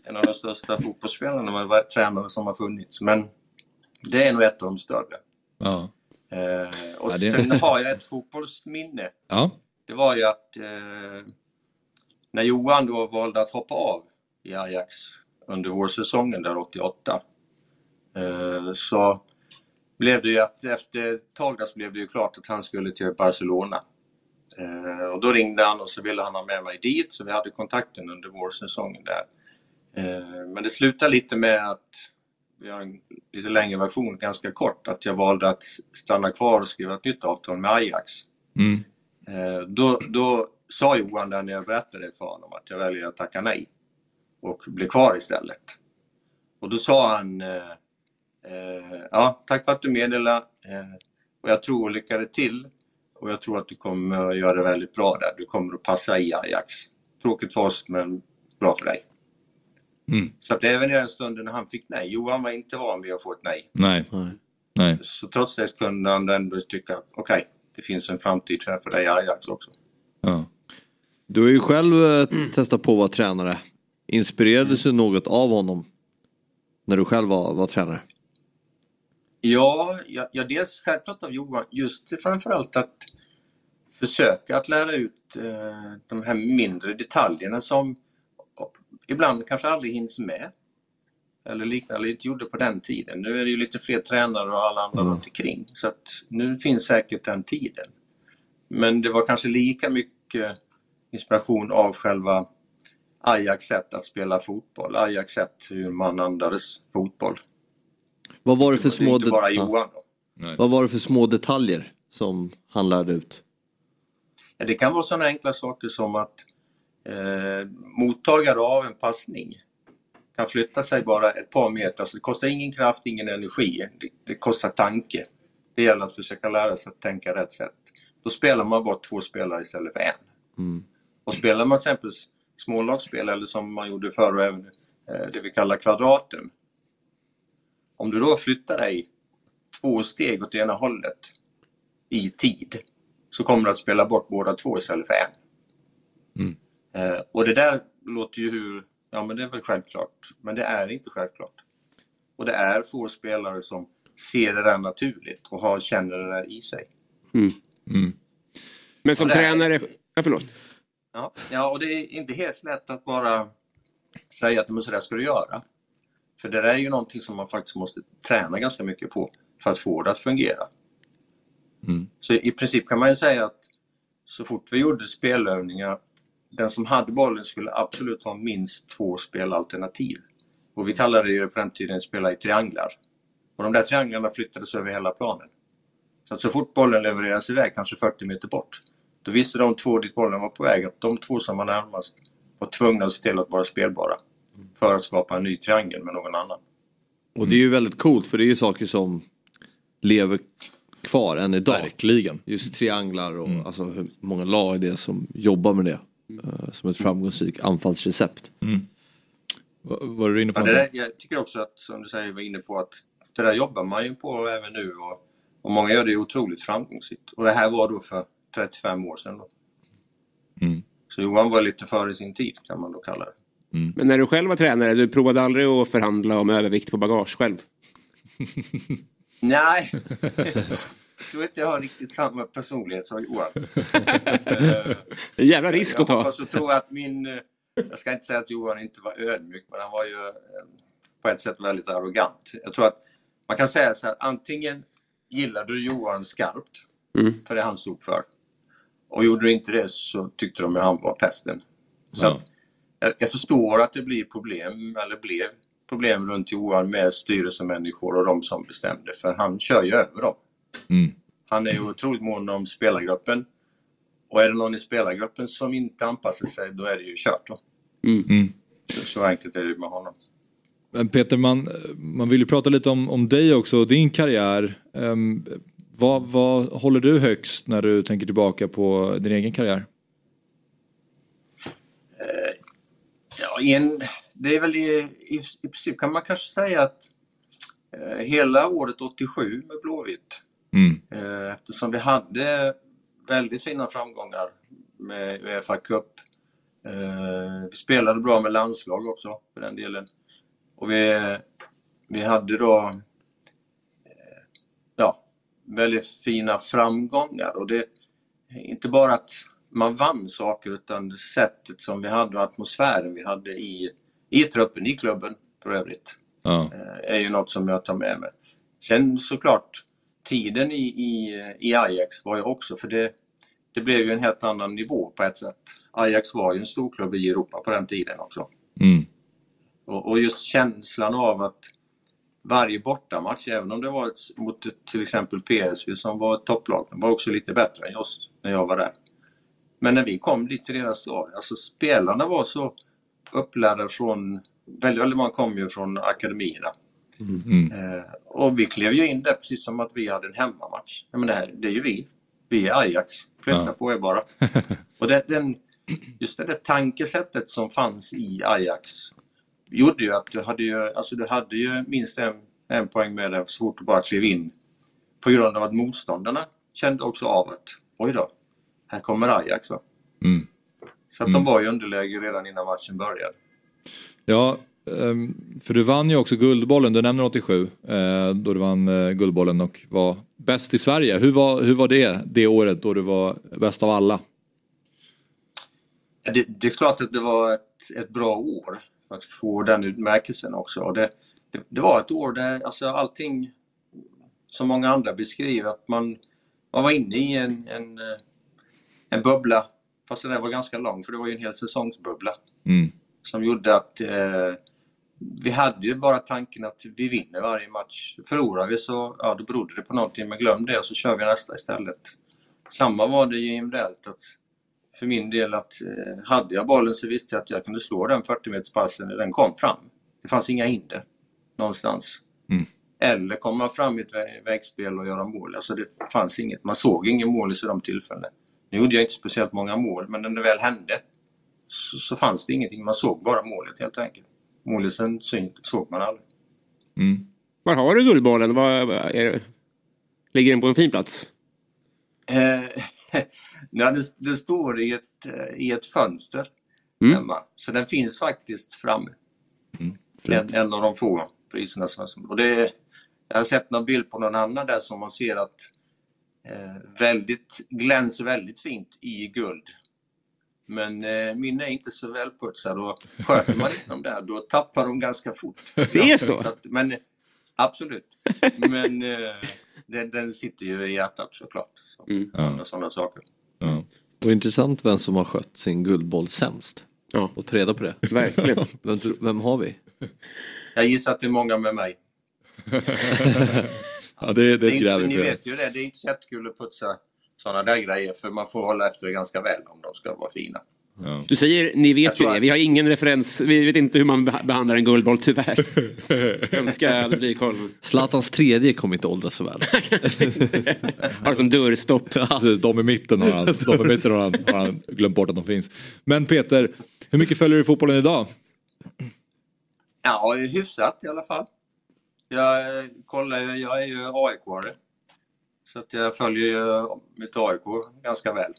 En av de största fotbollsspelarna tränare som har funnits. Men det är nog ett av de större. Ja. Eh, och Ja, det- sen har jag ett fotbollsminne. Ja. Det var ju att eh, när Johan då valde att hoppa av i Ajax under vårsäsongen där 88 eh, så blev det ju att efter ett tag där så blev det ju klart att han skulle till Barcelona. Eh, och då ringde han och så ville han ha med mig dit så vi hade kontakten under vårsäsongen där. Eh, men det slutade lite med att vi har en lite längre version, ganska kort, att jag valde att stanna kvar och skriva ett nytt avtal med Ajax. Mm. Eh, då, då sa Johan där när jag berättade för honom att jag väljer att tacka nej och bli kvar istället. Och då sa han eh, eh, ja, tack för att du meddelade och jag tror lyckade till och jag tror att du kommer att göra det väldigt bra där. Du kommer att passa i Ajax. Tråkigt för oss men bra för dig. Mm. Så att även i den stunden när han fick nej, Johan var inte van vid att få ett nej. Nej. Nej. Så trots det kunde han ändå tycka, okej, det finns en framtid för dig i Ajax också. Ja. Du har ju själv eh, testat på att vara tränare. Inspirerades du något av honom? När du själv var, var tränare? Ja, ja, ja, dels självklart av Johan, just det framförallt att försöka att lära ut eh, de här mindre detaljerna som ibland kanske aldrig hinns med. Eller liknande, inte gjorde på den tiden. Nu är det ju lite fler tränare och alla andra runt omkring. Så att nu finns säkert den tiden. Men det var kanske lika mycket inspiration av själva Ajax sätt att spela fotboll. Ajax sätt hur man andades fotboll. Vad var det för Det små, det- bara. Johan då. Vad var det för små detaljer som han lärde ut? Ja, Det kan vara sådana enkla saker som att eh, mottagare av en passning kan flytta sig bara ett par meter. Så det kostar ingen kraft, ingen energi. Det, det kostar tanke. Det gäller att försöka lära sig att tänka rätt sätt. Då spelar man bara två spelare istället för en. Och spelar man till exempel smålagsspel eller som man gjorde förr och även eh, det vi kallar kvadraten. Om du då flyttar dig två steg åt ena hållet i tid så kommer du att spela bort båda två istället för en. Eh, och det där låter ju hur, ja men det är väl självklart, men det är inte självklart. Och det är få spelare som ser det där naturligt och har, känner det där i sig. Men som Ja, det är- tränare... Ja, förlåt. Ja, ja, och det är inte helt lätt att bara säga att men så där ska du göra. För det där är ju någonting som man faktiskt måste träna ganska mycket på för att få det att fungera. Så i princip kan man ju säga att så fort vi gjorde spelövningar, den som hade bollen skulle absolut ha minst två spelalternativ. Och vi kallade det ju på den tiden spela i trianglar. Och de där trianglarna flyttades över hela planen. Så att så fort bollen levereras iväg, kanske 40 meter bort, då visste de två dit bollen var på väg att de två som var närmast var tvungna att se till att vara spelbara. För att skapa en ny triangel med någon annan. Och det är ju väldigt coolt för det är ju saker som lever kvar än idag. Verkligen. Just trianglar och alltså hur många lag är det som jobbar med det. Eh, som ett framgångsrikt anfallsrecept. Vad är du inne på? Ja, det där, jag tycker också att, som du säger, var inne på att det där jobbar man ju på även nu och, och många gör det otroligt framgångsrikt. Och det här var då för 35 år sedan. Då. Så Johan var lite före sin tid kan man då kalla det. Men när du själv var tränare, du provade aldrig att förhandla om övervikt på bagage själv? Nej, jag tror inte jag har riktigt samma personlighet som Johan. En jävla risk jag att ta. hoppas och tror att min... eh, Jag ska inte säga att Johan inte var ödmjuk, men han var ju eh, på ett sätt väldigt arrogant. Jag tror att man kan säga så här, antingen gillade du Johan skarpt, för det han stod för. Och gjorde du inte det så tyckte de att han var pesten. Så Ja. jag, jag förstår att det blir problem, eller blev problem runt Johan med styrelsemänniskor och de som bestämde, för han kör ju över dem. Mm. Han är ju otroligt mån om spelargruppen. Och är det någon i spelargruppen som inte anpassar sig, då är det ju kört. Då. Mm. Så, så enkelt är det med honom. Men Peter, man, man vill ju prata lite om, om dig också och din karriär. Ehm, vad, vad håller du högst när du tänker tillbaka på din egen karriär? Ja, i en, det är väl i, i, i princip kan man kanske säga att eh, hela året 87 med Blåvitt, Mm. eh, eftersom vi hade väldigt fina framgångar med Uefa Cup. Eh, vi spelade bra med landslag också för den delen. Och vi, vi hade då eh, ja, väldigt fina framgångar. Och det inte bara att man vann saker utan det sättet som vi hade och atmosfären vi hade i, i truppen, i klubben för övrigt, Ja. är ju något som jag tar med mig. Sen såklart, tiden i, i, i Ajax var ju också, för det, det blev ju en helt annan nivå på ett sätt. Ajax var ju en stor klubb i Europa på den tiden också. Mm. Och, och just känslan av att varje bortamatch, även om det var ett, mot till exempel PSV som var ett topplag, var också lite bättre än oss när jag var där. Men när vi kom dit till deras stad, alltså spelarna var så upplärda från, väldigt, väldigt många kom ju från akademierna. Mm. Eh, och vi klev ju in där precis som att vi hade en hemmamatch. Ja, men det, här, det är ju vi. Vi är Ajax. Flytta Ja. på er bara. och det, den, just det där tankesättet som fanns i Ajax gjorde ju att du hade ju, alltså du hade ju minst en, en poäng med dig så fort du bara klev in. På grund av att motståndarna kände också av att oj då, här kommer Ajax. Va? Mm. Så att de var i underläge redan innan matchen började. Ja, för du vann ju också Guldbollen, du nämner 87, eh, då du vann eh, Guldbollen och var bäst i Sverige. Hur var, hur var det, det året då du var bäst av alla? Det, det är klart att det var ett, ett bra år för att få den utmärkelsen också. Det, det, det var ett år där alltså allting som många andra beskriver att man, man var inne i en, en, eh, en bubbla. Fast den var ganska lång för det var ju en hel säsongsbubbla. Mm. Som gjorde att eh, vi hade ju bara tanken att vi vinner varje match. Förlorar vi så, ja då berodde det på någonting, men glöm det och så kör vi nästa istället. Samma var det ju individuellt. Att för min del att eh, hade jag bollen så visste jag att jag kunde slå den 40 meterspassen när den kom fram. Det fanns inga hinder någonstans. Mm. Eller komma fram i ett vä- vägspel och göra mål. Alltså det fanns inget. Man såg ingen mål i de tillfällena. Nu gjorde jag inte speciellt många mål, men när det väl hände så, så fanns det ingenting. Man såg bara målet helt enkelt. Målisen såg man aldrig. Mm. Var har du Guldbollen? Var, är, ligger den på en fin plats? Eh, ja, det, det står i ett, eh, i ett fönster Mm. hemma. Så den finns faktiskt framme. Mm. En, en av de få priserna. Som, och det, jag har sett någon bild på någon annan där som man ser att eh, väldigt, glänser väldigt fint i guld. Men eh, min är inte så välputsad och sköter man inte dem där då tappar de ganska fort. Det är så? att, men absolut. Men eh, den, den sitter ju i hjärtat såklart. Så, Mm. Andra sådana saker. Ja. Och intressant vem som har skött sin guldboll sämst. Ja, Och ta reda på det. verkligen. Vem, vem har vi? Jag gissar att det är många med mig. Ja, det, det Det är inte, gräver ni vet ju det, det är inte så jättekul att putsa sådana där grejer för man får hålla efter det ganska väl om de ska vara fina. ja. Du säger ni vet ju det. Vi har ingen referens. Vi vet inte hur man beh- behandlar en guldboll tyvärr. Önskar jag hade blivit koll. Zlatans tredje kommer inte åldras så väl. Har som dörrstopp. Precis, de i mitten har han, de i mitten har han, har han glömt bort att de finns. Men Peter, hur mycket följer du fotbollen idag? Ja, hyfsat i alla fall. Jag eh, kollar ju, jag är ju AIK-are. Så att jag följer ju mitt AIK ganska väl.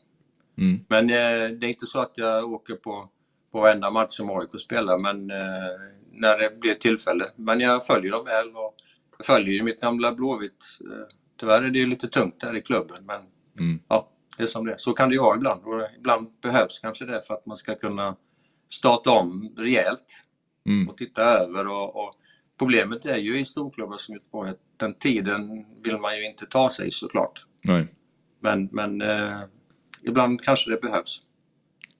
Mm. Men eh, det är inte så att jag åker på, på varenda match som AIK spelar, men eh, när det blir tillfälle. Men jag följer dem väl och jag följer ju mitt gamla Blåvitt. Eh, tyvärr är det ju lite tungt där i klubben, men Mm. ja, det är som det. Så kan det ju vara ibland och ibland behövs kanske det för att man ska kunna starta om rejält Mm. och titta över. Och, och problemet är ju i storklubbar som Göteborg att den tiden vill man ju inte ta sig såklart. Nej. Men, men eh, ibland kanske det behövs.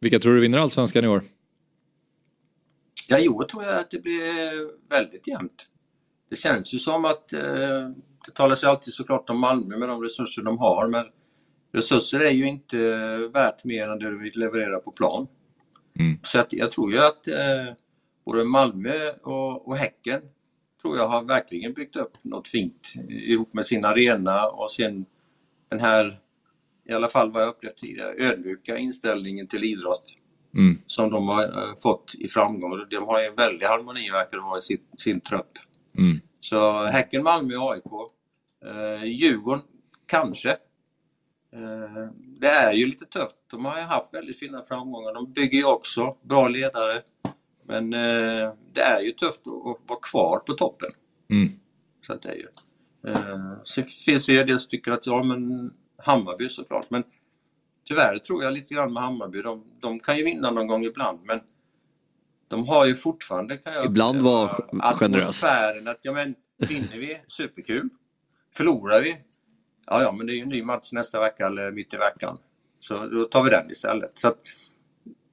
Vilka tror du vinner allsvenskan i år? Ja, i år tror jag att det blir väldigt jämnt. Det känns ju som att eh, det talas ju alltid såklart om Malmö med de resurser de har, men resurser är ju inte värt mer än det du vill leverera på plan. Mm. Så att jag tror ju att eh, både Malmö och, och Häcken tror jag har verkligen byggt upp något fint ihop med sin arena och sen den här, i alla fall vad jag upplevt tidigare, ödmjuka inställningen till idrott Mm. som de har eh, fått i framgång. De har en väldig harmoni verkar det vara i sin, sin trupp. Mm. Så Häcken, Malmö AIK. Eh, Djurgården, kanske. Eh, det är ju lite tufft. De har ju haft väldigt fina framgångar. De bygger ju också bra ledare. Men eh, det är ju tufft att, vara kvar på toppen. Mm. Så att det är ju. Eh, sen finns det ju det som tycker att ja men Hammarby såklart. Men tyvärr tror jag lite grann med Hammarby. De, de kan ju vinna någon gång ibland men de har ju fortfarande kan jag Ibland var generöst. atmosfären att ja men vinner vi, superkul. Förlorar vi, ja ja men det är ju en ny match nästa vecka eller mitt i veckan. Så då tar vi den istället. Så att,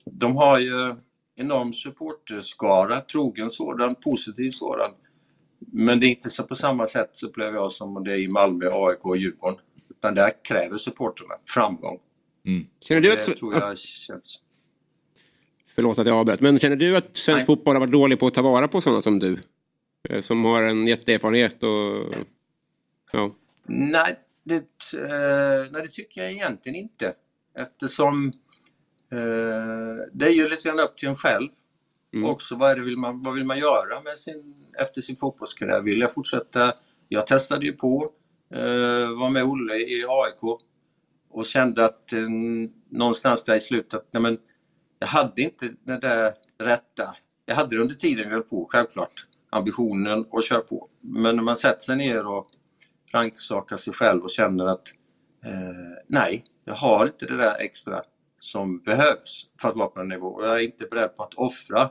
de har ju enorm supporterskara, trogen sådan, positiv sådan. Men det är inte så på samma sätt så upplever jag som det är i Malmö, AIK och Djurgården. Utan där kräver supporterna framgång. Känner du Det att... tror jag känns. Förlåt att jag avbröt. Men känner du att svensk Nej. fotboll har varit dålig på att ta vara på sådana som du? Eh, Som har en jätteerfarenhet och... Ja. Nej det, eh, nej, det tycker jag egentligen inte. Eftersom det är ju lite grann upp till en själv. Mm. Också vad, vill man, vad vill man göra med sin, efter sin fotbollskarriär? Vill jag fortsätta? Jag testade ju på, eh, var med Olle i AIK och kände att eh, någonstans där i slutet, att, nej, men, jag hade inte det där rätta. Jag hade det under tiden vi höll på, självklart. Ambitionen att köra på. Men när man sätter sig ner och rannsakar sig själv och känner att eh, nej, jag har inte det där extra som behövs för att vara på en nivå. Och jag är inte beredd på att offra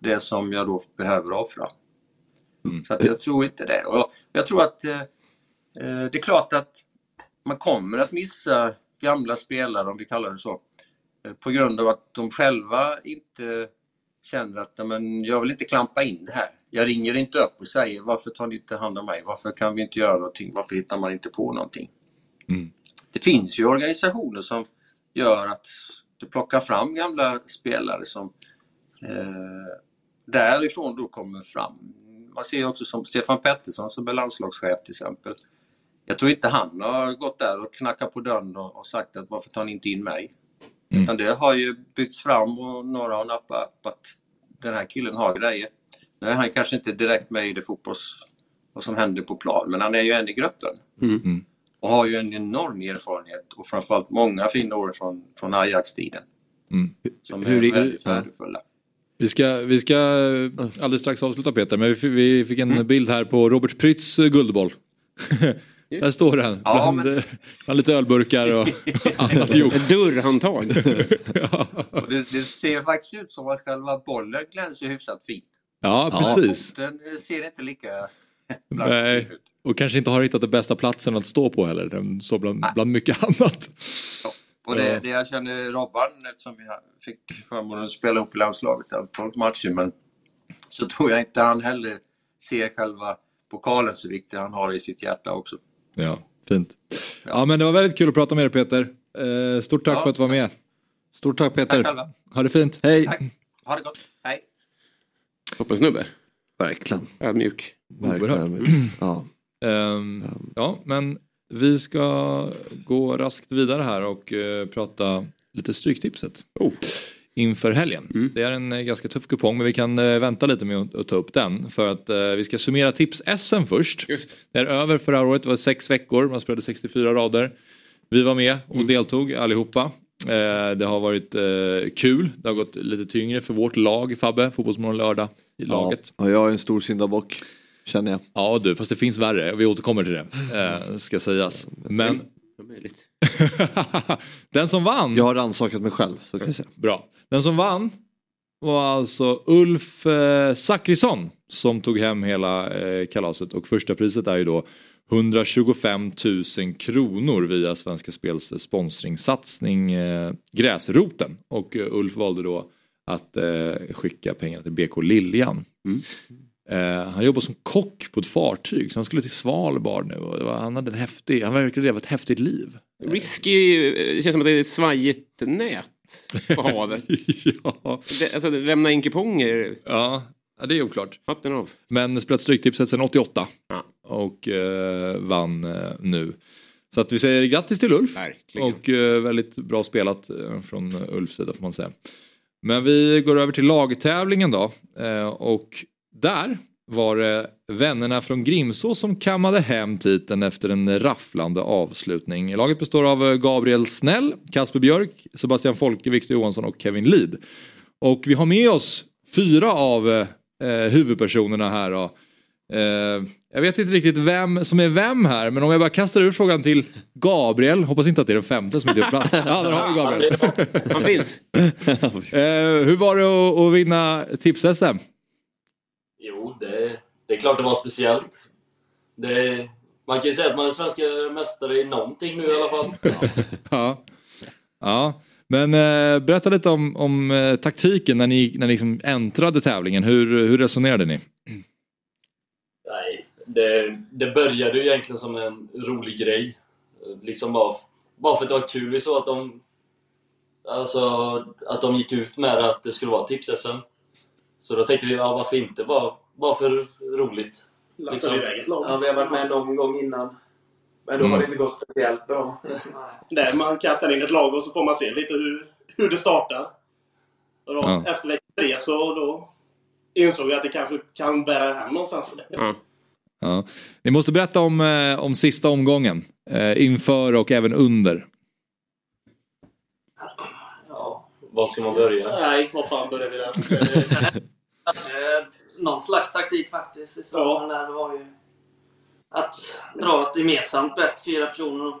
det som jag då behöver offra. Så att jag tror inte det. Och jag tror att eh, eh, det är klart att man kommer att missa gamla spelare, om vi kallar det så, eh, på grund av att de själva inte känner att men jag vill inte klampa in här. Jag ringer inte upp och säger varför tar ni inte hand om mig? Varför kan vi inte göra någonting? Varför hittar man inte på någonting? Mm. Det finns ju organisationer som gör att du plockar fram gamla spelare som eh, därifrån då kommer fram. Man ser också som Stefan Pettersson som är landslagschef till exempel. Jag tror inte han har gått där och knackat på dörren och, och sagt att varför tar ni inte in mig? Mm. Utan det har ju byggts fram och några har nappat att den här killen har grejer. Nu är han kanske inte direkt med i det fotbolls... vad som händer på plan, men han är ju en i gruppen. Mm. Mm. Och har ju en enorm erfarenhet och framförallt många fina år från, från Ajax-tiden. Mm. Som Hur är väldigt ja. värdefulla. Vi ska, vi ska alldeles strax avsluta Peter, men vi fick, vi fick en bild här på Robert Prytz eh, guldboll. Där står den, Ja, bland, men- eh, bland lite ölburkar och annat Ett jox. dörrhandtag. Och det, det ser faktiskt ut som att själva bollen glänser hyfsat fint. Ja, precis. Den eh, ser inte lika Nej. Och kanske inte har hittat den bästa platsen att stå på heller. Den står bland, bland mycket annat. Och det, Ja. det jag känner Robban, eftersom vi fick förmånen att spela ihop i landslaget antalet matcher, men så tror jag inte han heller ser själva pokalen så viktig han har i sitt hjärta också. Ja, fint. Ja, men det var väldigt kul att prata med dig Peter. Eh, Stort tack Ja. för att du var med. Stort tack Peter. Tack själva. Ha det fint. Hej. Tack. Ha det gott. Hej. Toppensnubbe. Verkligen. Ödmjuk. Verkligen. Ja. Ehm, ja, men vi ska gå raskt vidare här och eh, prata lite Stryktipset. Oh. Inför helgen. Det är en eh, ganska tuff kupong men vi kan eh, vänta lite med att, att ta upp den. För att vi ska summera tips-SM först. Just. Det är över förra året, det var sex veckor, man spelade 64 rader. Vi var med och deltog allihopa. Eh, det har varit eh, kul, det har gått lite tyngre för vårt lag Fabbe, Fotbollsmorgon lördag i laget. Ja, jag är en stor syndabock. Känner jag. Ja du, fast det finns värre. Vi återkommer till det. Eh, ska sägas. Men den som vann. Jag har rannsakat mig själv. Så kan jag säga. Bra. Den som vann var alltså Ulf eh, Zachrisson som tog hem hela eh, kalaset och första priset är ju då 125 000 kronor via Svenska Spels sponsringssatsning eh, Gräsroten och Ulf valde då att eh, skicka pengarna till BK Liljan. Eh, han jobbar som kock på ett fartyg så han skulle till Svalbard nu och var, han hade en häftig, han verkade leva ett häftigt liv. Risky, det känns som att det är ett svajigt nät på havet. ja. Det, alltså lämna in kuponger, Ja, ja, det är oklart. hatten av. Men spelat Stryktipset sedan 88 Ja. och eh, vann eh, nu. Så att vi säger grattis till Ulf. Verkligen. Och eh, väldigt bra spelat eh, från Ulfs sida får man säga. Men vi går över till lagtävlingen då. Eh, och där var det vännerna från Grimså som kammade hem titeln efter en rafflande avslutning. Laget består av eh, Gabriel Snäll, Kasper Björk, Sebastian Folke, Victor Johansson och Kevin Lid. Och vi har med oss fyra av eh, huvudpersonerna här. Då. Eh, jag vet inte riktigt vem som är vem här men om jag bara kastar ur frågan till Gabriel, hoppas inte att det är den femte som inte gör plats. Ja, där har vi Gabriel. Han finns. Eh, hur var det att, att vinna tips-SM? Jo, det, det är klart det var speciellt. Det, man kan ju säga att man är svenska mästare i någonting nu i alla fall. Ja. ja. Men eh, berätta lite om, om eh, taktiken när ni, när ni liksom äntrade tävlingen. Hur, hur resonerade ni? Nej, det, det började ju egentligen som en rolig grej. Liksom bara, bara för att det var kul. Vi såg att de, alltså, att de gick ut med att det skulle vara tips-SM. Så då tänkte vi, ja, varför inte? Bara, bara för roligt. Lassade iväg ett lag. Ja, vi har varit med någon gång innan. Men då har det inte gått speciellt bra. Där man kastar in ett lag och så får man se lite hur, hur det startar. Och då, Ja. Efter vecka tre så då insåg jag att det kanske kan bära hem någonstans. Ja. Ja. Ni måste berätta om, eh, om sista omgången. Eh, inför och även under. Ja, var ska man börja? Nej, vad fan börjar vi där? Eh, Någon slags taktik faktiskt i starten där. Det var ju att dra ett gemensamt bett, fyra personer.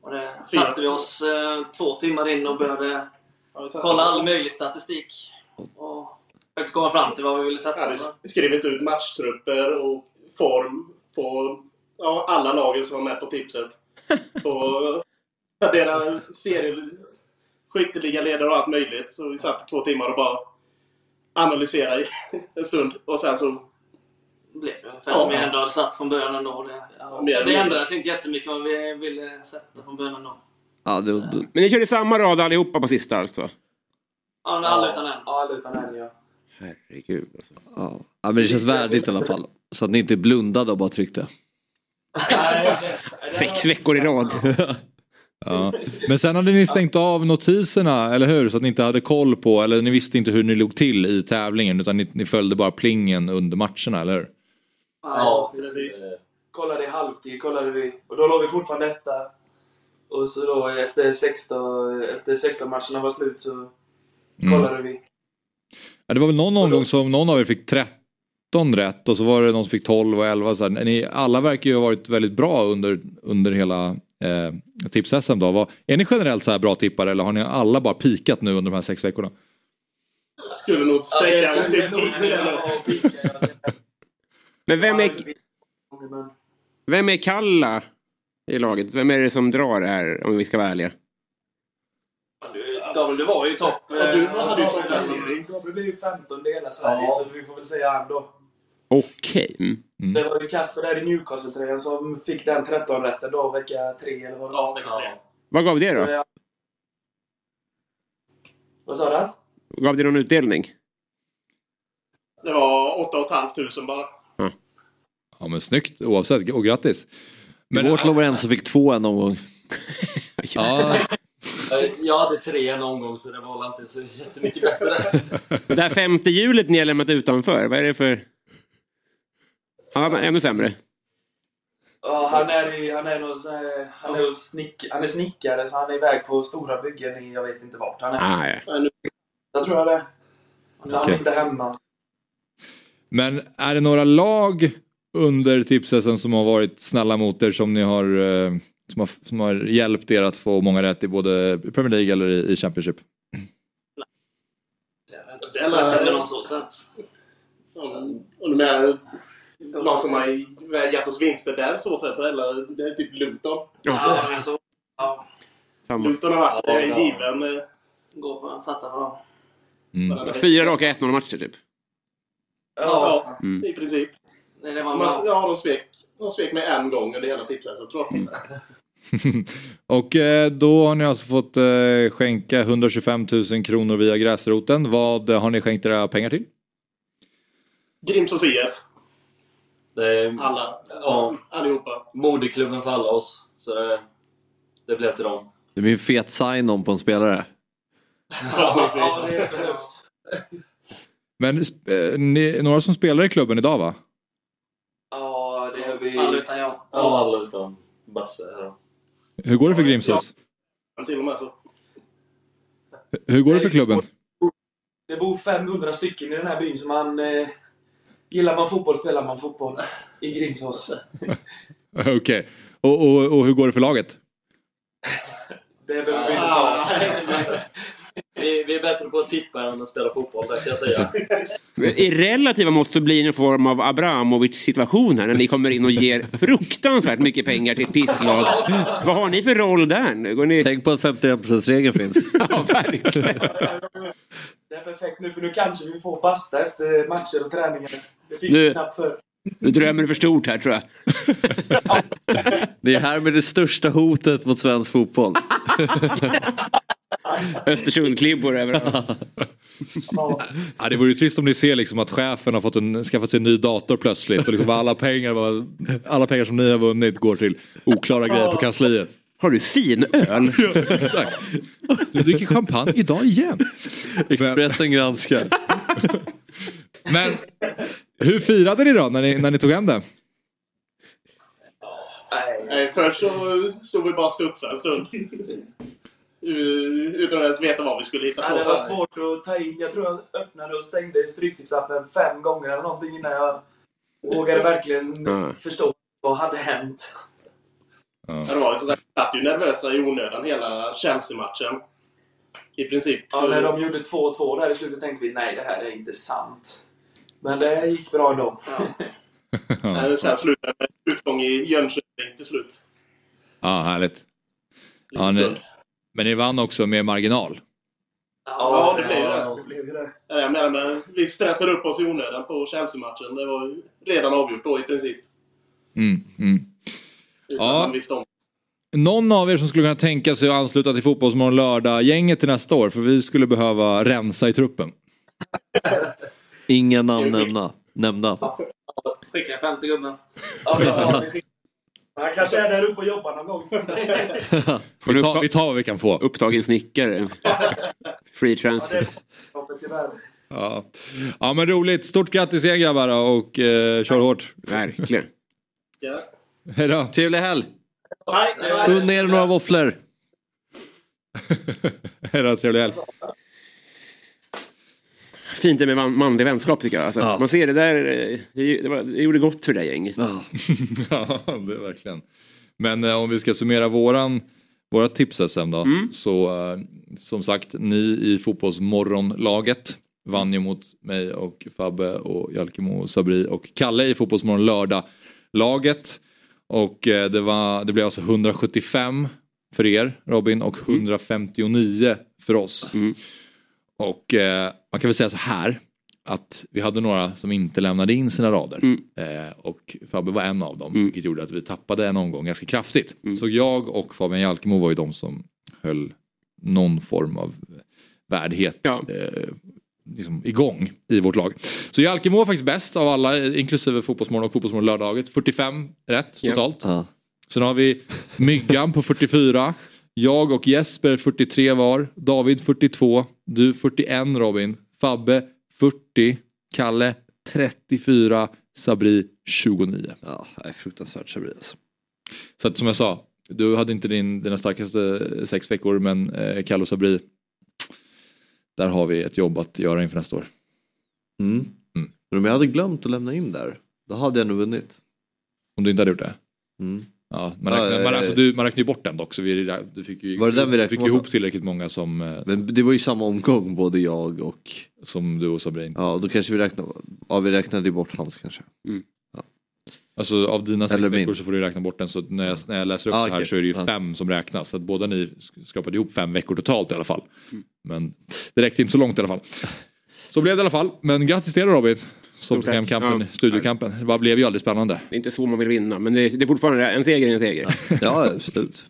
Och det Fyra. satte vi oss eh, två timmar in och började Ja, kolla all möjlig statistik. Och försökte komma fram till vad vi ville sätta. Ja, vi skrev inte ut matchtrupper och form på ja, alla lagen som var med på tipset. På deras serie, skytteligaledare och allt möjligt. Så vi satt två timmar och bara analysera i en stund. Och sen så... blev det ungefär som vi ändå hade satt från början ändå. Det, eller det ändrades inte jättemycket vad vi ville sätta från början ändå. Ja, det, det, Men ni körde samma rad allihopa på sista alltså? Ja, alla utan en. Ja, alla utan en ja. Herregud alltså. ja. ja, men det känns värdigt i alla fall. Så att ni inte blundade och bara tryckte. Sex veckor i rad. Ja. Men sen hade ni stängt av notiserna, eller hur? Så att ni inte hade koll på, eller ni visste inte hur ni låg till i tävlingen utan ni, ni följde bara plingen under matcherna, eller hur? Ja, precis. Kollade i halvtid, kollade vi. Och då låg vi fortfarande etta. Och så då efter 16, efter 16 matcherna var slut så Mm. kollade vi. Ja, det var väl någon omgång som någon av er fick 13 rätt och så var det någon som fick 12 och 11. Så här. Ni, alla verkar ju ha varit väldigt bra under, under hela eh, tips-SM då. Vad, är ni generellt så här bra tippare eller har ni alla bara pikat nu under de här sex veckorna? Skulle nog sträcka det skulle till Men vem är, vem är Kalla i laget? Vem är det som drar här om vi ska vara ärliga? Gabriel, du var ju topp. Ja, du eh, hade ju toppplacering. Gabriel blev ju 15 i hela Sverige Ja. så vi får väl säga han då. Okej. Mm. Det var ju Kasper där i Newcastle-tröjan som fick den 13 rätten då vecka 3 eller vad det var. Ja. Vad gav det Så då? jag- Vad sa du? Gav det någon utdelning? Det var 8 500 bara. Ja men snyggt oavsett och grattis. Men, Vårt Lorenzo fick två en omgång. ja, Eh, Jag hade tre en omgång så det var inte så jättemycket bättre. Det här femte hjulet ni har lämnat utanför, vad är det för... Ja, men ännu sämre. Ja, han är, i, han är, någon, sån här- han är, snick, han är snickare så han är iväg på stora byggen i, jag vet inte vart han är. Ah, ja. Jag tror jag det. Så han Okej. är inte hemma. men är det några lag under tipsen som har varit snälla mot er som ni har, eh, som har, som har hjälpt er att få många rätt i både Premier League eller i, i Championship? Det är väl någon så sätt. Om om är lag som har gett oss vinster där så sätt så eller det är typ Luton. Ja, men så. Ja. Luton har varit Ja, eh, ja. given. eh, gå på satsa på dem. Mm. Fyra raka 1-0 matcher typ. Ja, Mm. i princip. Nej, det var Man, ja, de svek, de svek med en gång under hela tipset så tror jag. och eh, då har ni alltså fått skänka 125 000 kronor via gräsroten. Vad har ni skänkt era pengar till? Grimsås IF. Det är Alla. Ja. Allihopa. moderklubben för alla oss. Så det, det blev till dem. Det blir en fet sign-on på en spelare. Ja, Ja, det behövs. Men eh, ni, några som spelar i klubben idag va? Ja, det gör vi. Alla utan jag. Ja, alla utom Basse. Hur går det för Grimsås? Till och med så. Hur går det för klubben? Det bor 500 stycken i den här byn så man... Eh, gillar man fotboll spelar man fotboll. I Grimsås. Okej. Och, och, och hur går det för laget? Det behöver vi inte Ah. ta. Vi, vi är bättre på att tippa än att spela fotboll, det kan jag säga. I relativa mått så blir det en form av Abramovic situation här när ni kommer in och ger fruktansvärt mycket pengar till ett pisslag. Vad har ni för roll där? Går ni... Tänk på att 51%-regeln finns. Ja, verkligen. Det är perfekt nu för nu kanske vi får basta efter matcher och träningar. Det fick Nu- vi knappt för. Du drömmer för stort här tror jag. Det är här med det största hotet mot svensk fotboll. Östersundklibbor överallt. Ja, det vore ju trist om ni ser liksom att chefen har fått en, skaffat sig en ny dator plötsligt och liksom alla, pengar, alla pengar som ni har vunnit går till oklara grejer på kansliet. Har du fin öl? Ja, exakt. Du dricker champagne idag igen. Expressen granskar. Men hur firade ni då när ni, när ni tog hem det? Nej, först så stod vi bara och studsade en stund. Utan att ens veta vad vi skulle hitta Ja, det var på. svårt att ta in. Jag tror jag öppnade och stängde Stryktipsappen fem gånger eller någonting innan jag vågade verkligen Ja. förstå vad hade hänt. Ja, det var ju sagt, vi satt ju nervösa i onödan hela Chelsea-matchen. I princip. Ja, när de gjorde 2-2 där i slutet tänkte vi nej, det här är inte sant. Men det gick bra ändå. Nej, Sen slutade det med utgång i Jönköping till slut. Ja, härligt. Ja, ni, men ni vann också med marginal. Ja, det blev ju det. det, blev ju det. Ja, Jag menar, men vi stressade upp oss i onödan på Chelsea-matchen. Det var ju redan avgjort då i princip. Mm, mm. Utan Ja. man visste om. Någon av er som skulle kunna tänka sig att ansluta till Fotbollsmorgon lördag-gänget till nästa år? För vi skulle behöva rensa i truppen. Inga namn nämna. nämnda. Skicka en femte gubben. Han kanske är där uppe och jobbar någon gång. Vi tar, vi tar vad vi kan få. Upptagen snickare. Free transfer. Ja. ja men roligt. Stort grattis igen grabbar och eh, kör hårt. Verkligen. Ja. Hej då. Trevlig helg. Unna er några våfflor. Hej då, trevlig helg. Fint det med man- manlig vänskap tycker jag. Alltså, Ja. Man ser det där, eh, det, det, var, det gjorde gott för där gänget. ja, det är verkligen. Men eh, om vi ska summera våran, våra tips-SM då. Så eh, som sagt, ni i Fotbollsmorgonlaget vann ju mot mig och Fabbe och Jalkemo och Sabri och Kalle i Fotbollsmorgon lördag-laget. Och eh, det, var, det blev alltså 175 för er Robin och 159 för oss. Och eh, man kan väl säga så här att vi hade några som inte lämnade in sina rader. Eh, och Fabbe var en av dem, vilket gjorde att vi tappade en omgång ganska kraftigt. Så jag och Fabian Jalkemo var ju de som höll någon form av värdighet eh, liksom igång i vårt lag. Så Jalkemo var faktiskt bäst av alla, inklusive Fotbollsmorgon och Fotbollsmorgon lördaget. 45 rätt totalt. Sen har vi Myggan på 44. Jag och Jesper 43 var. David 42. Du 41 Robin. Fabbe 40. Kalle 34. Sabri 29. Ja, det är fruktansvärt Sabri alltså. Så att, som jag sa, du hade inte din, dina starkaste sex veckor men eh, Kalle och Sabri. Där har vi ett jobb att göra inför nästa år. Mm. Men om jag hade glömt att lämna in där, då hade jag nog vunnit. Om du inte hade gjort det? Mm. Ja, man, Ja, räknar, ja, man, ja. alltså, du, man räknar ju bort den dock så vi, du fick ju, Var det den vi fick ihop tillräckligt många som, eh, Men det var ju samma omgång både jag och... som du och Sabri. Ja, då kanske vi räknade, ja, vi räknade bort hans kanske. Alltså av dina sex Eller veckor min. så får du räkna bort den så när jag, när jag läser upp Ah, det här okej. så är det ju Ja. fem som räknas. Så att båda ni sk- skrapade ihop fem veckor totalt i alla fall. Men det räckte inte så långt i alla fall. Så blev det i alla fall. Men grattis till er Robin. Som tack. hem kampen, Ja. studiokampen. Det bara blev ju aldrig spännande. Det är inte så man vill vinna, men det är, det är fortfarande en seger är en seger. Ja, absolut.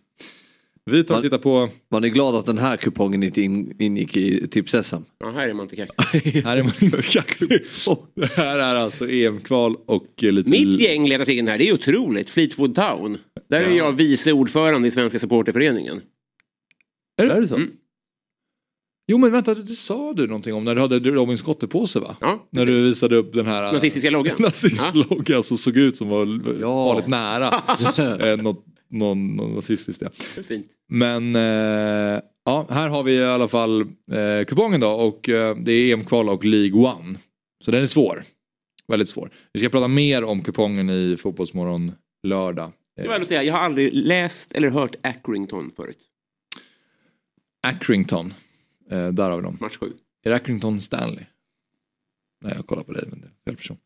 Vi tar och tittar på... Man är glad att den här kupongen inte in, ingick i tips-SM. Ja, här är man inte kaxig. Här är man inte kaxig. Det här är alltså EM-kval och eh, lite... Mitt gäng letar sig in här, det är otroligt. Fleetwood Town. Där är jag vice ordförande i Svenska supporterföreningen. Är det, så? Mm. Jo men vänta, det, det sa du någonting om när du hade Robins gottepåse va? Ja, När du visade upp den här... Nazistiska loggan. Nazistloggan som såg ut som var farligt nära. eh, något, någon, någon nazistiskt ja. Fint. Men eh, ja, här har vi i alla fall eh, kupongen då och eh, det är EM-kval och League One. Så den är svår. Väldigt svår. Vi ska prata mer om kupongen i Fotbollsmorgon lördag. Jag vill säga, jag har aldrig läst eller hört Accrington förut. Accrington. Eh, där har vi dem. Match 7. Är det Accrington Stanley? Nej, jag kollar på dig men det är fel person.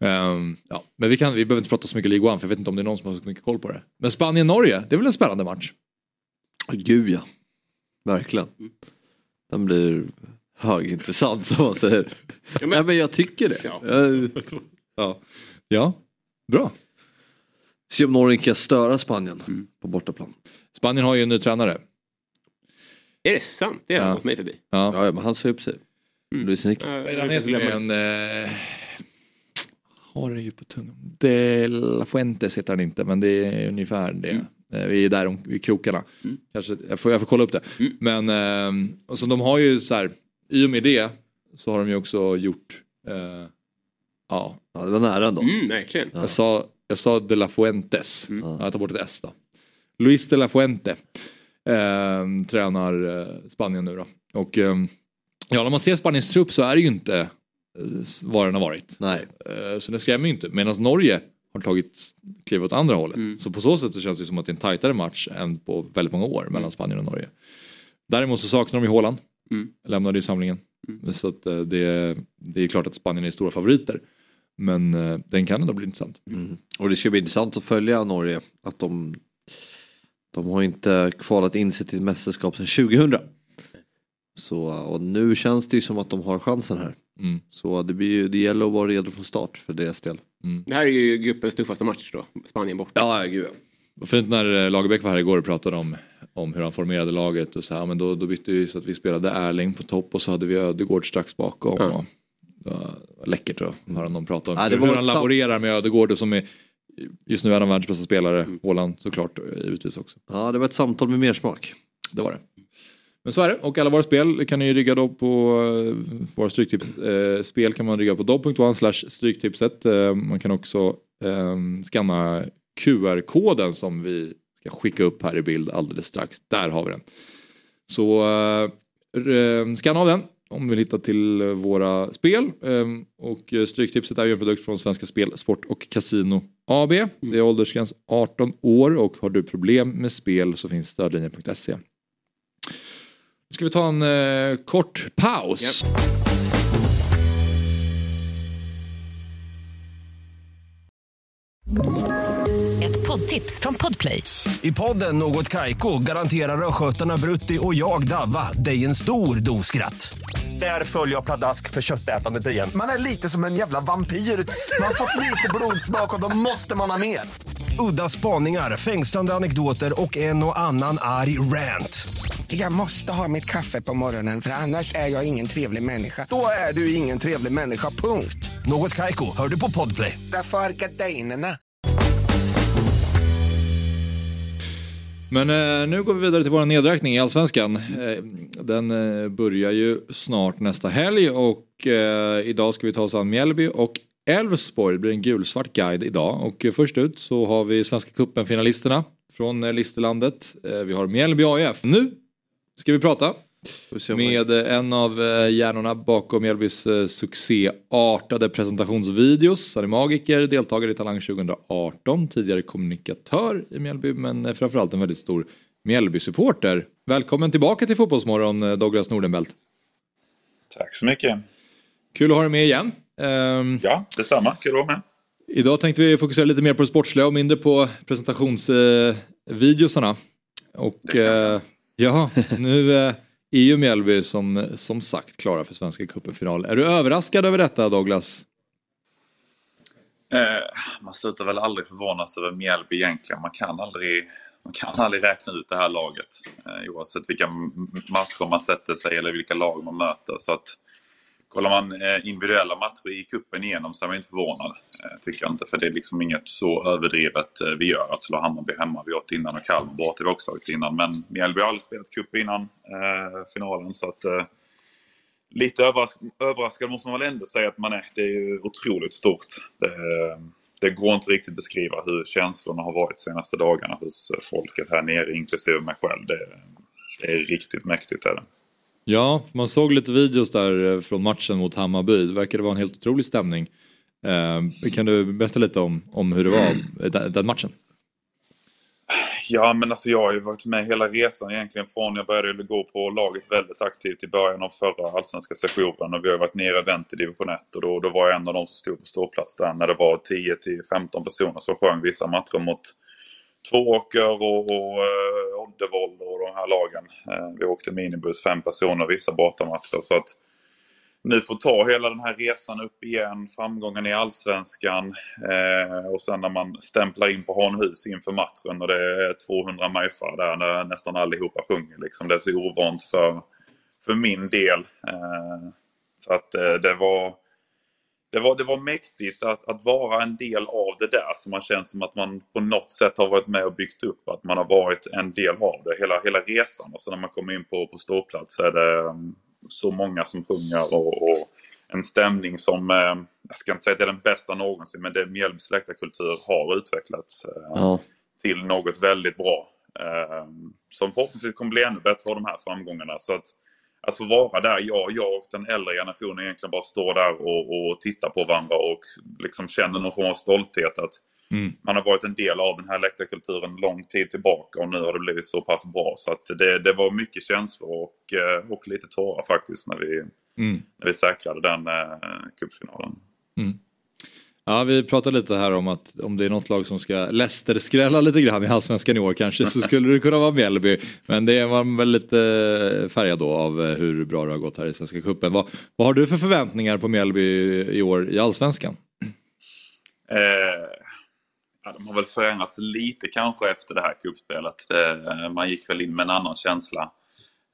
Ehm, ja, men vi, kan, vi behöver inte prata så mycket League One för jag vet inte om det är någon som har så mycket koll på det. Men Spanien-Norge, det är väl en spännande match? Gud ja. Verkligen. Den blir högintressant som man säger. Ja, men, men jag tycker det. Ja. Ja, ja. bra. Se om Norge kan störa Spanien på bortaplan. Spanien har ju en ny tränare. Är det sant? Det har Ja. gått mig förbi. Ja. Ja, men han sa upp sig. Luis Enrique. Ja, Vad är det han heter inte. med en... Eh, har det ju på tungan. De la Fuentes heter han inte men det är ungefär det. Eh, Vi är där om, vid krokarna. Kanske, jag, får, jag får kolla upp det. Men eh, och så de har ju så här, i och med det så har de ju också gjort, eh, ja. Ja, det var nära ändå. Mm, verkligen. Jag, sa, jag sa De La Fuentes. Ja, jag tar bort ett S då. Luis De La Fuente eh, tränar eh, Spanien nu då. Och eh, ja, när man ser Spaniens trupp så är det ju inte eh, vad den har varit. Nej. Eh, så det skrämmer ju inte. Medan Norge har tagit kliv åt andra hållet. Så på så sätt så känns det som att det är en tajtare match än på väldigt många år mellan Spanien och Norge. Däremot så saknar de ju Haaland. Lämnade ju samlingen. Så att eh, det, det är klart att Spanien är stora favoriter. Men den kan ändå bli intressant. Mm. Och det ska bli intressant att följa Norge. Att de, de har inte kvalat in sig till ett mästerskap sedan 2000. Så, och nu känns det ju som att de har chansen här. Mm. Så det, blir ju, det gäller att vara redo från start för deras del. Det här är ju gruppens tuffaste match då. Spanien borta. Ja, gud Vad fint när eh, Lagerbäck var här igår och pratade om, om hur han formerade laget och så här, men då, då bytte vi så att vi spelade Erling på topp och så hade vi Ödegård strax bakom. Ja. Och, var läckert att höra någon prata om Ja, det hur var han laborerar med Ödegård och som är just nu är han världens bästa spelare. Håland såklart eh, givetvis också. Ja, det var ett samtal med mersmak. Det var det. Men så är det. Och alla våra spel kan ni ju rigga då på eh, våra stryktips. Eh, spel kan man rigga på dobb.one slash stryktipset. Eh, man kan också eh, scanna QR-koden som vi ska skicka upp här i bild alldeles strax. Där har vi den. Så eh, eh scanna av den om du vill hitta till våra spel. Eh, och eh, Stryktipset är ju en produkt från Svenska Spel, Sport och Casino AB. Det är åldersgräns 18 år och har du problem med spel så finns stödlinjen.se. Nu ska vi ta en eh, kort paus. Ett poddtips från Podplay. I podden Något Kaiko garanterar östgötarna Brutti och jag, Davva, dig en stor dos skratt. Där följer jag pladask för köttätandet igen. Man är lite som en jävla vampyr. Man har fått lite blodsmak och då måste man ha mer. Udda spaningar, fängslande anekdoter och en och annan arg rant. Jag måste ha mitt kaffe på morgonen för annars är jag ingen trevlig människa. Då är du ingen trevlig människa, punkt. Något Kaiko, hör du på Podplay. Därför är gardinerna. Men eh, nu går vi vidare till vår nedräkning i Allsvenskan. Eh, den eh, börjar ju snart nästa helg och eh, idag ska vi ta oss an Mjällby och Elfsborg. Blir en gulsvart guide idag och eh, först ut så har vi Svenska cupen finalisterna från eh, Listerlandet. Eh, vi har Mjällby AIF. Nu ska vi prata med eh, en av eh, hjärnorna bakom Mjällbys eh, succéartade presentationsvideos. Han är magiker, deltagare i Talang 2018, tidigare kommunikatör i Mjällby men framförallt en väldigt stor Mjällby-supporter. Välkommen tillbaka till Fotbollsmorgon Douglas Nordenbelt. Tack så mycket. Kul att ha dig med igen. Ehm, Ja, detsamma. Kul att vara med. Idag tänkte vi fokusera lite mer på det sportsliga och mindre på presentationsvideosarna. och eh, ja, nu eh, är ju Mjällby som, som sagt klara för Svenska cupen-final. Är du överraskad över detta Douglas? Eh, man slutar väl aldrig förvånas över Mjällby egentligen. Man kan aldrig, man kan aldrig räkna ut det här laget. Eh, oavsett vilka matcher man sätter sig eller vilka lag man möter. Så att, kollar man eh, individuella matcher i kuppen igenom så är man inte förvånad. Eh, tycker jag inte. För det är liksom inget så överdrivet eh, vi gör. Att slå Hammarby hemma, vi har gjort innan och Kalmar borta, vi också slagit innan. Men Mjällby har aldrig spelat cup innan eh, finalen. Så att, eh, lite överras överraskad måste man väl ändå säga att man är. Det är ju otroligt stort. Det, det går inte riktigt beskriva hur känslorna har varit de senaste dagarna hos folket här nere, inklusive mig själv. Det, det är riktigt mäktigt. Är det. Ja, man såg lite videos där eh, från matchen mot Hammarby. Det verkade vara en helt otrolig stämning. Eh, kan du berätta lite om, om hur det var eh, den, den matchen? Ja, men alltså jag har ju varit med hela resan egentligen från jag började gå på laget väldigt aktivt i början av förra allsvenska sessionen och vi har varit nere och vänt i division 1 och då, då var jag en av de som stod på ståplats där när det var 10-15 personer som sjöng vissa matcher mot Tvååker och, och eh, uh, Oddevold och de här lagen. Eh, vi åkte minibuss, fem personer, vissa bortamatcher. Så att nu får ta hela den här resan upp igen, framgången i Allsvenskan eh, och sen när man stämplar in på Hanhus inför matchen och det är 200 majfar där när nästan allihopa sjunger. Liksom. Det är så ovant för, för min del. Eh, så att eh, det var det var, det var mäktigt att, att vara en del av det där. Så man känns som att man på något sätt har varit med och byggt upp. Att man har varit en del av det hela, hela resan. Och så när man kommer in på, på ståplats så är det um, så många som sjunger och, och en stämning som, eh, jag ska inte säga att det är den bästa någonsin, men det Mjällbys läktarkultur har utvecklats eh, Ja. till något väldigt bra. Som förhoppningsvis kommer bli ännu bättre av de här framgångarna. Så att, att få vara där, jag, jag och den äldre generationen egentligen bara står där och, och tittar på varandra och liksom känner någon form av stolthet att Mm. man har varit en del av den här läktarkulturen lång tid tillbaka och nu har det blivit så pass bra. Så att det, det var mycket känslor och, eh, och lite tårar faktiskt när vi, Mm. när vi säkrade den eh, cupfinalen. Ja, vi pratade lite här om att om det är något lag som ska Leicester-skrälla lite grann i Allsvenskan i år kanske så skulle det kunna vara Mjällby. Men det var man väl lite färgad då av eh, hur bra det har gått här i Svenska Cupen. Vad, vad har du för förväntningar på Mjällby i år i Allsvenskan? Eh, ja, de har väl förändrats lite kanske efter det här kuppspelet. Eh, man gick väl in med en annan känsla.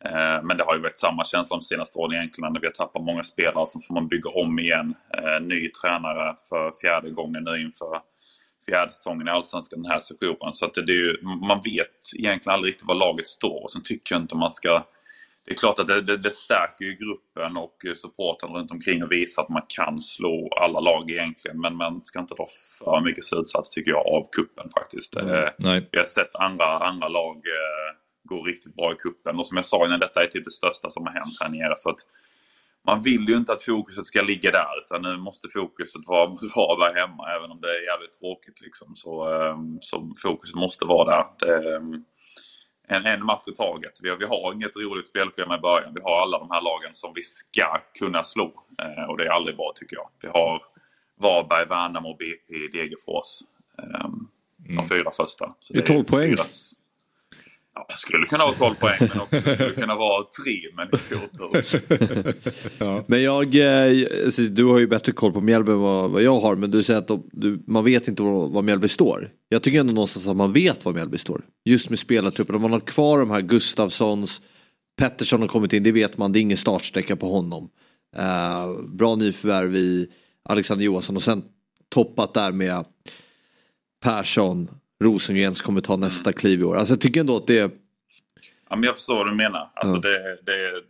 Eh, men det har ju varit samma känsla de senaste åren egentligen. När vi har tappat många spelare så får man bygga om igen. Eh, ny tränare för fjärde gången nu inför fjärde säsongen i Allsvenskan den här sessionen. Så att det, det är ju, man vet egentligen aldrig riktigt var laget står. Och sen tycker jag inte man ska... Det är klart att det, det, det stärker ju gruppen och supporten runt omkring och visar att man kan slå alla lag egentligen. Men man ska inte dra för mycket slutsats tycker jag av kuppen faktiskt. Mm, nej. Vi har sett andra, andra lag eh, gå riktigt bra i kuppen och som jag sa innan, detta är typ det största som har hänt här nere. Så att man vill ju inte att fokuset ska ligga där utan nu måste fokuset vara mot Varberg hemma även om det är jävligt tråkigt. Liksom. Så, um, så fokuset måste vara där. Det, um, en, en match i taget. Vi har, vi har inget roligt spelschema i början. Vi har alla de här lagen som vi ska kunna slå. Uh, och det är aldrig bra tycker jag. Vi har Varberg, Värnamo, BP, Degerfors. Um, de Mm. fyra första. Så Det är 12 poäng. fyra s- Ja, skulle kunna vara 12 poäng men också skulle kunna vara 3 men det är. Men jag, eh, alltså, du har ju bättre koll på Mjällby än vad, vad jag har men du säger att de, du, man vet inte var, Mjällby står. Jag tycker ändå någonstans att man vet var Mjällby står. Just med spelartruppen, om man har kvar de här Gustavssons, Pettersson har kommit in, det vet man, det är ingen startsträcka på honom. Uh, bra nyförvärv i Alexander Johansson och sen toppat där med Persson, Rosengren som kommer ta nästa kliv i år. Alltså jag tycker ändå att det är Ja, men jag förstår vad du menar. Alltså Ja. det, det,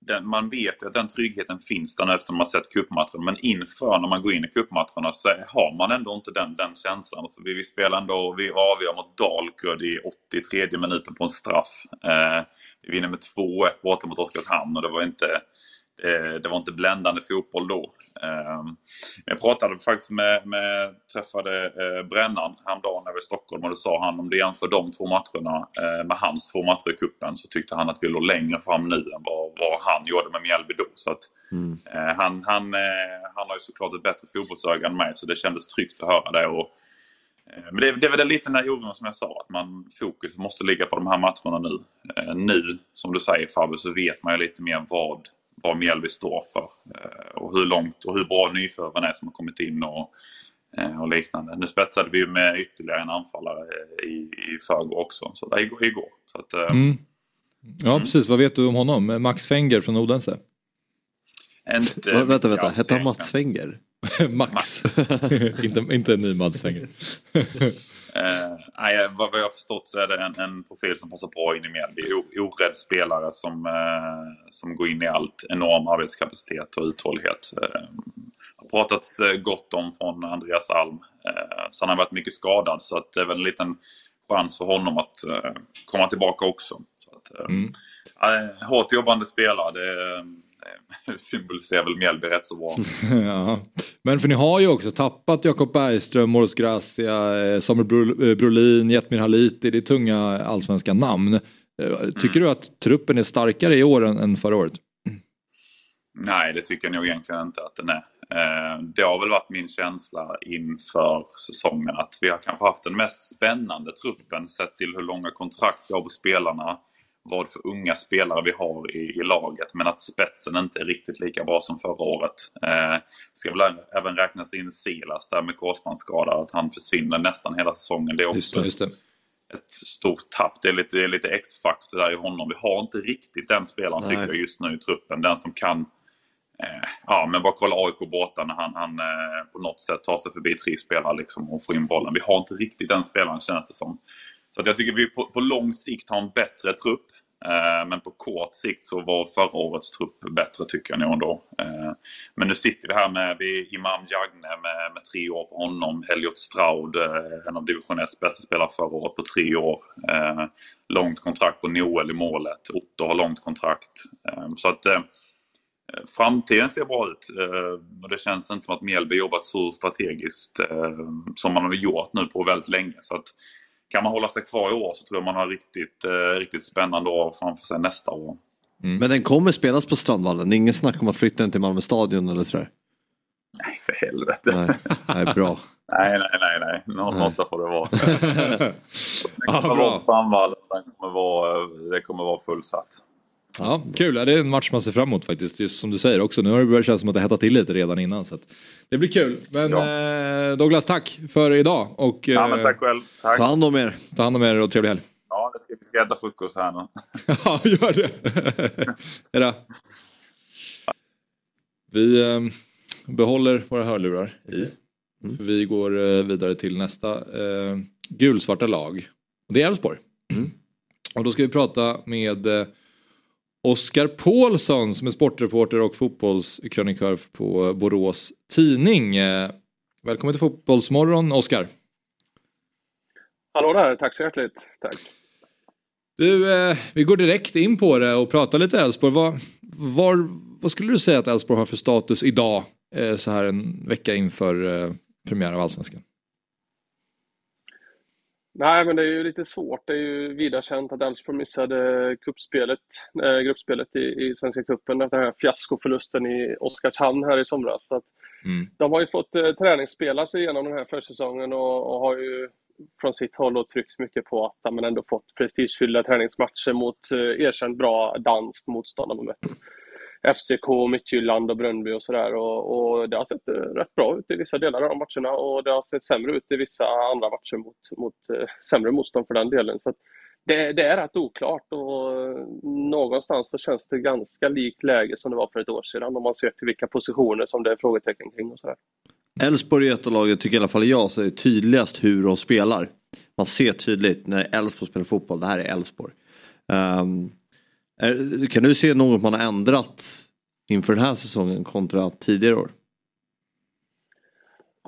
den, man vet ju att den tryggheten finns där efter man sett cupmatchen. Men inför när man går in i cupmatcherna så har man ändå inte den, den känslan. Alltså vi, vi spelar ändå, vi avgör mot Dalkurd i 83 minuten på en straff. Eh, vi vinner med 2-1 borta mot Oskarshamn och det var inte det, det var inte bländande fotboll då. Eh, men jag pratade faktiskt med, med träffade eh, Brännan häromdagen när vi var i Stockholm och då sa han om du jämför de två matcherna eh, med hans två matcher i kuppen så tyckte han att vi låg längre fram nu än vad, vad han gjorde med Mjällby då. Så att, eh, han, han, eh, han har ju såklart ett bättre fotbollsöga än mig så det kändes tryggt att höra det. Och, eh, men det, det är väl lite den här oron som jag sa, att man, fokus måste ligga på de här matcherna nu. Eh, nu, som du säger Fabbe, så vet man ju lite mer vad, vad Mjällby står för. Eh, och hur långt och hur bra nyförvärven är som har kommit in och, eh, och liknande. Nu spetsade vi ju med ytterligare en anfallare eh, i, i förrgår också. Så, där, igår. igår. Så att, Mm. Ja precis, vad vet du om honom? Max Fenger från Odense? Inte vänta, vänta, hette han. Mats Wenger? Max. inte, inte en ny Mats Fenger. Eh, vad jag har förstått så är det en, en profil som passar bra in i Mjällby. Orädd spelare som, eh, som går in i allt. Enorm arbetskapacitet och uthållighet. Eh, har pratats eh, gott om från Andreas Alm. Eh, så han har varit mycket skadad så att det är väl en liten chans för honom att eh, komma tillbaka också. Så att, eh, Mm. eh, hårt jobbande spelare. Det symboliserar väl Mjällby rätt så bra. ja. Men för ni har ju också tappat Jakob Bergström, Moros Gracia, eh, Samuel eh, Brolin, Jetmir Haliti. Det är tunga allsvenska namn. Eh, Tycker du att truppen är starkare i år än, förra året? Nej, det tycker jag nog egentligen inte att den är. Eh, Det har väl varit min känsla inför säsongen att vi har kanske haft den mest spännande truppen sett till hur långa kontrakt vi har på spelarna, vad för unga spelare vi har i, i laget, men att spetsen inte är riktigt lika bra som förra året. Eh, ska väl även räknas in Silas där med korsbandsskada, att han försvinner nästan hela säsongen. Det är också Just det. ett stort tapp. Det är lite, det lite X-faktor där i honom. Vi har inte riktigt den spelaren Nej. tycker jag just nu i truppen. Den som kan Eh, ja, men bara kolla AIK borta när han, han eh, på något sätt tar sig förbi tre spelare liksom och får in bollen. Vi har inte riktigt den spelaren känns det som. Så att jag tycker vi på, på lång sikt har en bättre trupp. Eh, men på kort sikt så var förra årets trupp bättre tycker jag nog ändå. Eh, men nu sitter vi här med Imam Jagne med, med tre år på honom. Elliot Stroud, eh, en av division 1 bästa spelare förra året på tre år. Långt kontrakt på Noel i målet. Otto har långt kontrakt. Så att Framtiden ser bra ut och det känns inte som att Mjällby jobbat så strategiskt som man har gjort nu på väldigt länge. Så att kan man hålla sig kvar i år så tror jag man har riktigt, eh, riktigt spännande år framför sig nästa år. Men den kommer spelas på Strandvallen, det är ingen snack om att flytta den till Malmö stadion eller sådär. Nej, för helvete. Nej, nej bra. nej, nej, nej, nej. Måtta får det vara. Ja, kommer bra. vara på Sandvall. Den kommer vara, det kommer vara fullsatt. Ja, kul. Det är en match man ser fram emot faktiskt. Just som du säger också. Nu har det börjat kännas som att det hettat till lite redan innan. Så att det blir kul. Men eh, Douglas, tack för idag. Och, eh, Ja, men tack själv. Tack. Ta hand om er. Ta hand om er och trevlig helg. Ja, det ska, vi ska äta frukost här nu. Ja, gör det. Hejdå. Vi eh, behåller våra hörlurar i. För vi går eh, vidare till nästa eh, gulsvarta lag. Och det är Elfsborg. Och då ska vi prata med eh, Oskar Paulsson som är sportreporter och fotbollskrönikör på Borås Tidning. Eh, välkommen till Fotbollsmorgon Oskar. Hallå där, tack så hjärtligt. Tack. Du, eh, vi går direkt in på det och pratar lite Elfsborg. Vad, var, vad skulle du säga att Elfsborg har för status idag, eh, så här en vecka inför eh, premiär av Allsvenskan? Nej, men det är ju lite svårt. Det är ju vida känt att Elfsborg missade kuppspelet, eh, gruppspelet i, i Svenska cupen efter den här fiaskoförlusten i Oskarshamn här i somras. Så att de har ju fått eh, träningsspela sig igenom den här försäsongen och, och har ju från sitt håll då tryckt mycket på att de ändå fått prestigefyllda träningsmatcher mot eh, erkänt bra danskt motstånd. De har mött FCK, Midtjylland och Brönnby och sådär. Och, och det har sett eh, rätt bra ut i vissa delar av de matcherna och det har sett sämre ut i vissa andra matcher mot, mot eh, sämre motstånd för den delen. Så att det, det är rätt oklart och eh, någonstans så känns det ganska likt läge som det var för ett år sedan om man ser till vilka positioner som det är frågetecken kring och sådär. Elfsborg är ett av lagen, tycker i alla fall jag, så är tydligast hur de spelar. Man ser tydligt när Elfsborg spelar fotboll, det här är Elfsborg. Um, är- kan du se något man har ändrat inför den här säsongen kontra tidigare år?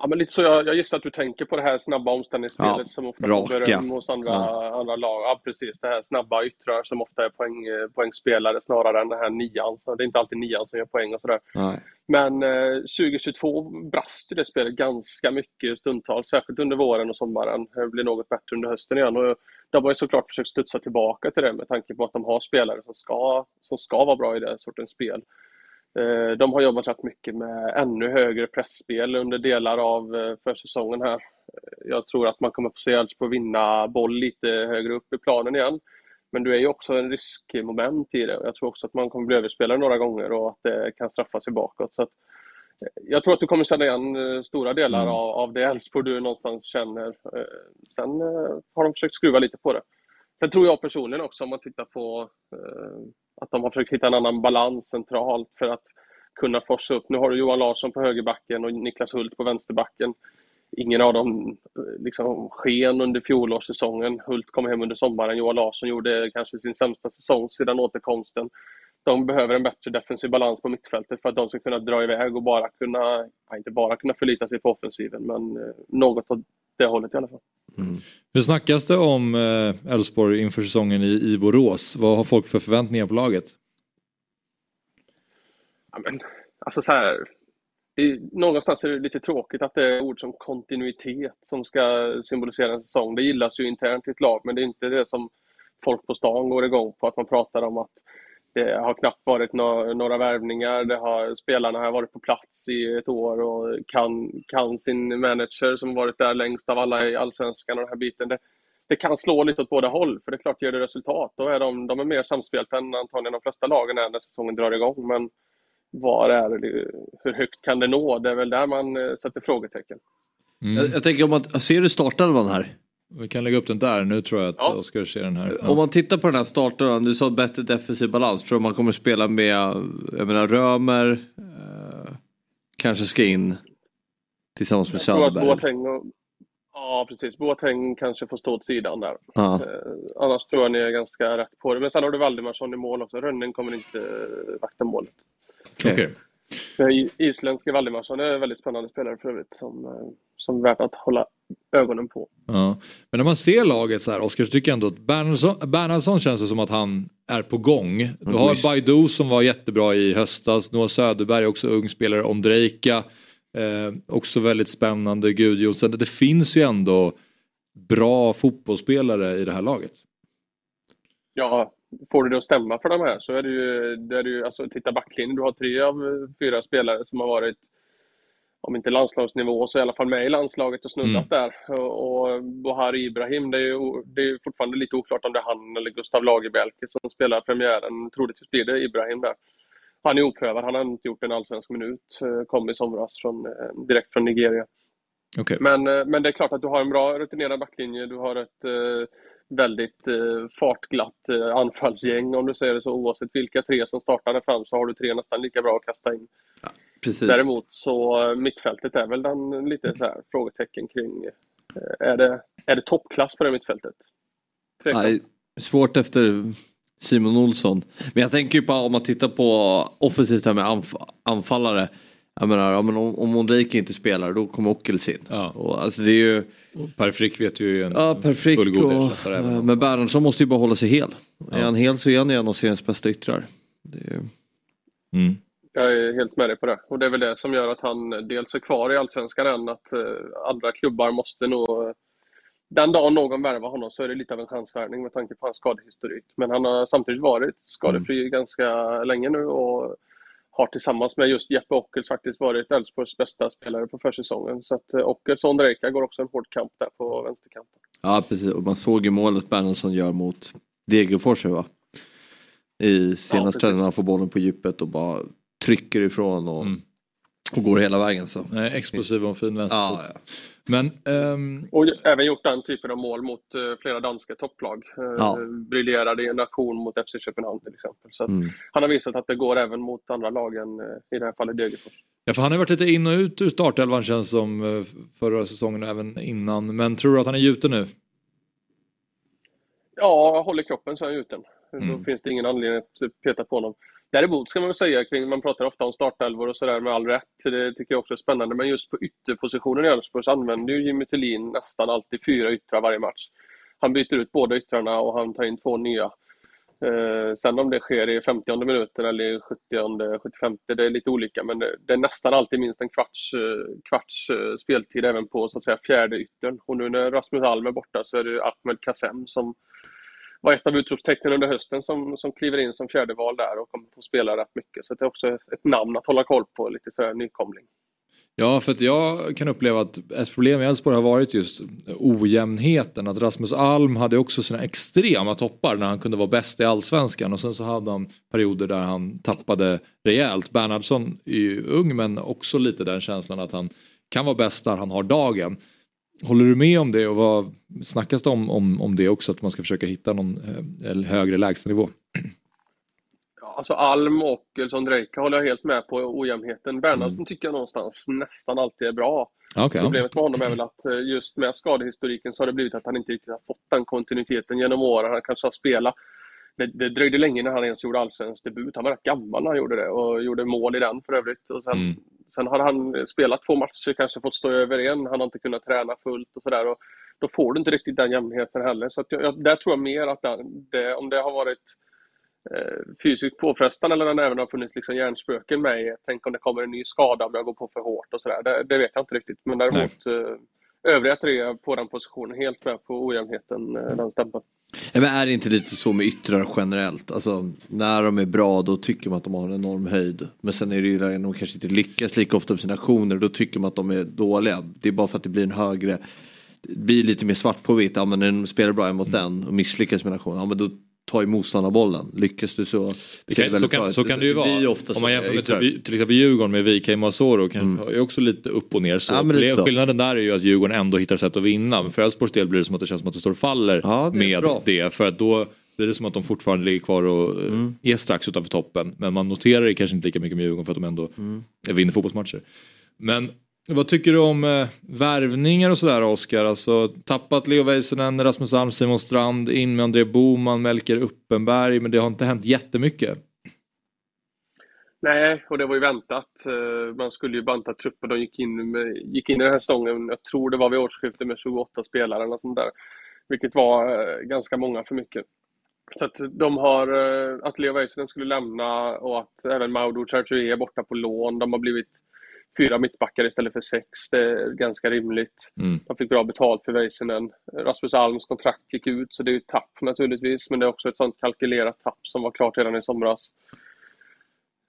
Ja, men lite så jag, jag gissar att du tänker på det här snabba omställningsspelet Ja, som ofta raka. får beröm hos andra, Ja. andra lag. Ja, precis. Det här snabba yttrar som ofta är poäng, poängspelare snarare än den här nian. Så det är inte alltid nian som gör poäng och sådär. Nej. Men eh, 2022 brast ju det spelet ganska mycket stundtals, särskilt under våren och sommaren. Det blir något bättre under hösten igen. Och de har ju såklart försökt studsa tillbaka till det med tanke på att de har spelare som ska, som ska vara bra i den sortens spel. Eh, de har jobbat rätt mycket med ännu högre pressspel under delar av eh, försäsongen här. Eh, jag tror att man kommer få se Elfsborg vinna boll lite högre upp i planen igen. Men du är ju också en riskmoment i det. Jag tror också att man kommer bli överspelad några gånger och att det kan straffa sig bakåt. Så att, jag tror att du kommer känna igen eh, stora delar Mm. av, av det Elfsborg du någonstans känner. Eh, Sen eh, har de försökt skruva lite på det. Sen tror jag personligen också om man tittar på att de har försökt hitta en annan balans centralt för att kunna forsa upp. Nu har du Johan Larsson på högerbacken och Niklas Hult på vänsterbacken. Ingen av dem liksom sken under fjolårssäsongen. Hult kom hem under sommaren. Johan Larsson gjorde kanske sin sämsta säsong sedan återkomsten. De behöver en bättre defensiv balans på mittfältet för att de ska kunna dra iväg och bara kunna, inte bara kunna förlita sig på offensiven, men eh, något åt det hållet i alla fall. Hur snackas det om eh, Elfsborg inför säsongen i, i Borås? Vad har folk för förväntningar på laget? Ja, men, alltså så här, det är, någonstans är det lite tråkigt att det är ord som kontinuitet som ska symbolisera en säsong. Det gillas ju internt i ett lag, men det är inte det som folk på stan går igång på. Att man pratar om att det har knappt varit no några värvningar. Det har, spelarna har varit på plats i ett år och kan, kan sin manager som varit där längst av alla i Allsvenskan och den här biten. Det, det kan slå lite åt båda håll, för det är klart, ger det resultat, då är de, de är mer samspelta än antagligen de flesta lagen är när säsongen drar igång. Men var är det, hur högt kan det nå? Det är väl där man eh, sätter frågetecken. Mm. Jag, jag tänker om man, ser du startelvan här? Vi kan lägga upp den där, nu tror jag att Oskar ser den här. Om man tittar på den här startelvan, du sa bättre defensiv balans. Tror du man kommer spela med, jag menar Römer, eh, kanske ska in tillsammans med Söderberg. Boateng, och, ja precis, Boateng kanske får stå åt sidan där. Ja. Eh, annars tror jag ni är ganska rätt på det. Men sen har du Valdimarsson i mål också. Rönning kommer inte eh, vakta målet. Okej. Okay. Isländske Valdimarsson är en väldigt spännande spelare för övrigt som, eh, som är värt att hålla ögonen på. Ja. Men när man ser laget så här, Oskar, så tycker jag ändå att Bernhardsson, Bernhardsson känns det som att han är på gång. Du har visst. Baidu som var jättebra i höstas, Noah Söderberg också ung spelare, Ondrejka, eh, också väldigt spännande, Gudjonsen. Det finns ju ändå bra fotbollsspelare i det här laget. Ja, får du det att stämma för de här så är det ju, det är det ju alltså titta backlinjen, du har tre av fyra spelare som har varit om inte landslagsnivå så i alla fall med i landslaget och snuddat där. Och, Bohari Ibrahim, det är ju det är fortfarande lite oklart om det är han eller Gustav Lagerbielke som spelar premiären. Troligtvis blir det Ibrahim där. Han är oprövad, han har inte gjort en allsvensk minut. eh, Kom i somras från, eh, direkt från Nigeria. Okej. Men, eh, men det är klart att du har en bra rutinerad backlinje. Du har ett väldigt eh, fartglatt eh, anfallsgäng om du säger det så. Oavsett vilka tre som startar där fram så har du tre nästan lika bra att kasta in. Precis. Däremot så eh, mittfältet är väl den lite så här frågetecken kring. eh, Är det, är det toppklass på det mittfältet? Nej, svårt efter Simon Olsson. Men jag tänker ju på om man tittar på offensivt här med anf- anfallare. Jag menar, ja, men om, om Ondijk inte spelar då kommer Ockels in. Och, alltså, det är ju... Per Frick vet ju en Ja, Per Frick fullgod och, även Men Bernhardsson måste ju bara hålla sig hel. Ja. Är han hel så är han ju en av seriens bästa yttrar. Det är ju... Mm. Jag är helt med dig på det. Och det är väl det som gör att han dels är kvar i Allsvenskan än att eh, andra klubbar måste nog... eh, Den dagen någon värvar honom så är det lite av en chansvärvning med tanke på hans skadehistorik. Men han har samtidigt varit skadefri ganska länge nu och har tillsammans med just Jeppe Ockels faktiskt varit Elfsborgs bästa spelare på försäsongen. Så att eh, Ockels och Ondrejka går också en hård kamp där på vänsterkanten. Ja precis, och man såg ju målet Bernhardsson gör mot Degerfors va? I senaste precis. när han får bollen på djupet och bara trycker ifrån och, och går hela vägen. Så. Nej, explosiv och fin vänsterfot. Ja, ja. Men ehm, Och även gjort den typen av mål mot eh, flera danska topplag. Eh, Ja. Briljerade i en aktion mot FC Köpenhamn till exempel. Så Mm. Han har visat att det går även mot andra lag än eh, i det här fallet Degerfors. Ja, för han har varit lite in och ut ur startelvan känns som eh, förra säsongen och även innan. Men tror du att han är gjuten nu? Ja, håller kroppen så är han gjuten. Mm. Då finns det ingen anledning att peta på honom. Däremot ska man väl säga kring, man pratar ofta om startelvor och sådär med all rätt. Det tycker jag också är spännande. Men just på ytterpositionen i Elfsborg så använder ju Jimmy Tillin nästan alltid fyra yttrar varje match. Han byter ut båda yttrarna och han tar in två nya. Eh, sen om det sker i 50 minuten eller i 70 75 det är lite olika men det, det är nästan alltid minst en kvarts, eh, kvarts eh, speltid även på så att säga fjärde yttern. Och nu när Rasmus Alm är borta så är det Ahmed Kassem som var ett av utropstecknen under hösten som, som kliver in som fjärdeval där och kommer få spela rätt mycket. Så det är också ett namn att hålla koll på, lite sådär nykomling. Ja, för att jag kan uppleva att ett problem i Elfsborg har varit just ojämnheten. Att Rasmus Alm hade också sina extrema toppar när han kunde vara bäst i allsvenskan och sen så hade han perioder där han tappade rejält. Bernhardsson är ju ung men också lite den känslan att han kan vara bäst där han har dagen. Håller du med om det och vad snackas det om, om, om det också att man ska försöka hitta någon eh, högre lägstanivå? Ja, alltså Alm och Ondrejka håller jag helt med på ojämnheten. Bernhardsson tycker jag någonstans nästan alltid är bra. Ja. Problemet med honom är väl att eh, just med skadehistoriken så har det blivit att han inte riktigt har fått den kontinuiteten genom åren. Han kanske har spelat. Det, det dröjde länge när han ens gjorde allsvensk debut. Han var rätt gammal när han gjorde det och gjorde mål i den för övrigt. Och sen, Mm. Sen har han spelat två matcher, kanske fått stå över en. Han har inte kunnat träna fullt och sådär. Då får du inte riktigt den jämnheten heller. Så jag, jag, där tror jag mer att den, det, om det har varit eh, fysiskt påfrestande eller det även har funnits liksom hjärnspöken med Tänk om det kommer en ny skada om jag går på för hårt och sådär. Det, det vet jag inte riktigt. Men däremot eh, övriga tre på den positionen helt med på ojämnheten, eh, den stämpeln. Ja, men är det inte lite så med yttrar generellt? Alltså när de är bra då tycker man att de har en enorm höjd. Men sen är det ju när de kanske inte lyckas lika ofta med sina aktioner. Då tycker man att de är dåliga. Det är bara för att det blir en högre det blir lite mer svart på vitt. Ja men den spelar bra mot den och misslyckas med en aktion. Ja men då tar ju motståndarbollen. Lyckas du så Det kan, så, väldigt bra kan, så kan det ju vara. Om så man jämför med till, till exempel Djurgården med VK Masoro kan är också lite upp och ner. Så. Ja, så. Skillnaden där är ju att Djurgården ändå hittar sätt att vinna. Men för Elfsborgs del blir det som att det känns som att det står och faller det är med bra. det. För att då blir det som att de fortfarande ligger kvar och Mm. eh, är strax utanför toppen. Men man noterar det kanske inte lika mycket med Djurgården för att de ändå Mm. vinner fotbollsmatcher. Men vad tycker du om eh, värvningar och sådär Oskar? Alltså tappat Leo Väisänen, Rasmus Alm, Simon Strand, in med André Boman, Melker Uppenberg. Men det har inte hänt jättemycket. Nej, och det var ju väntat. Eh, man skulle ju banta truppen. De gick in, med, gick in i den här säsongen, jag tror det var vid årsskiftet, med 28 spelare eller sånt där. Vilket var eh, ganska många för mycket. Så att de har, eh, att Leo Väisänen skulle lämna och att även Mauro Chartier är borta på lån. De har blivit fyra mittbackar istället för sex. Det är ganska rimligt. Mm. De fick bra betalt för Väisänen. Rasmus Alms kontrakt gick ut, så det är ju ett tapp naturligtvis. Men det är också ett sånt kalkylerat tapp som var klart redan i somras.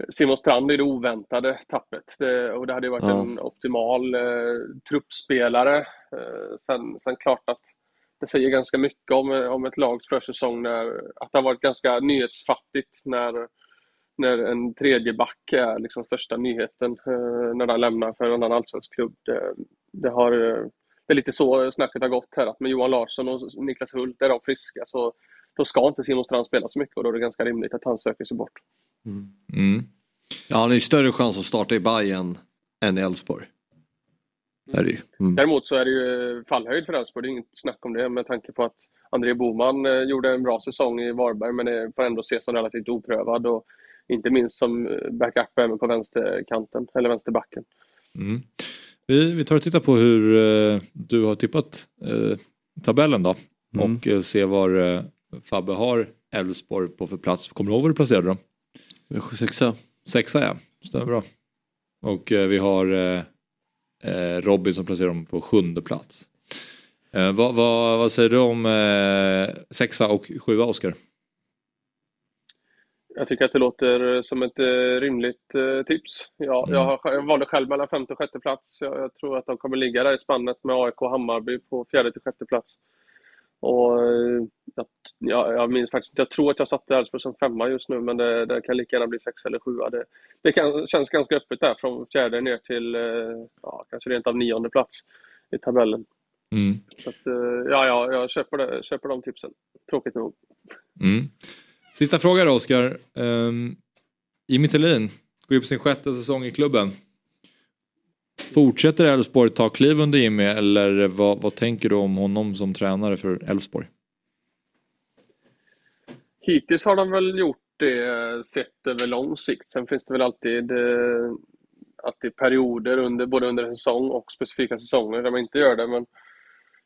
Simon Strand är det oväntade tappet. Det, och det hade ju varit Ja. en optimal eh, truppspelare. Eh, sen, sen klart att det säger ganska mycket om, om ett lags försäsong när, att det har varit ganska nyhetsfattigt när, när en tredje back är liksom största nyheten eh, när han lämnar för en annan allsvensk klubb. Det, det, har, eh, det är lite så snacket har gått här att med Johan Larsson och Niklas Hult, är de friska så då ska inte Simon Strand spela så mycket och då är det ganska rimligt att han söker sig bort. Mm. Ja, han har ju större chans att starta i Bayern än i Elfsborg. Ju. Mm. Däremot så är det ju fallhöjd för Elfsborg, det är inget snack om det med tanke på att André Boman eh, gjorde en bra säsong i Varberg men det får ändå ses som relativt oprövad och inte minst som eh, backup även på vänsterkanten, eller vänsterbacken. Mm. Vi, vi tar och tittar på hur eh, du har tippat eh, tabellen då. Mm. Och eh, se var eh, Fabbe har Elfsborg på för plats. Kommer du ihåg var du placerade dem? Sexa. Sexa ja, stämmer bra. Och eh, vi har Robin som placerar dem på sjunde plats. Eh, vad, vad, vad säger du om eh, sexa och sjua Oskar? Jag tycker att det låter som ett eh, rimligt eh, tips. Ja, jag, har, jag valde själv mellan femte och sjätte plats. Jag, jag tror att de kommer ligga där i spannet med AIK och Hammarby på fjärde till sjätte plats. Och, eh, jag, ja, jag minns faktiskt inte, jag tror att jag satte Elfsborg som femma just nu men det, det kan lika gärna bli sexa eller sjua. Det, det kan, känns ganska öppet där från fjärde ner till ja, kanske rent av nionde plats i tabellen. Mm. Så att, ja, ja, jag köper, det, köper de tipsen. Tråkigt nog. Mm. Sista frågan då Oskar. Um, Jimmy Thelin går ju på sin sjätte säsong i klubben. Fortsätter Elfsborg ta kliv under Jimmy eller vad, vad tänker du om honom som tränare för Elfsborg? Hittills har de väl gjort det sett över lång sikt. Sen finns det väl alltid, eh, alltid perioder under, både under en säsong och specifika säsonger där man inte gör det. Men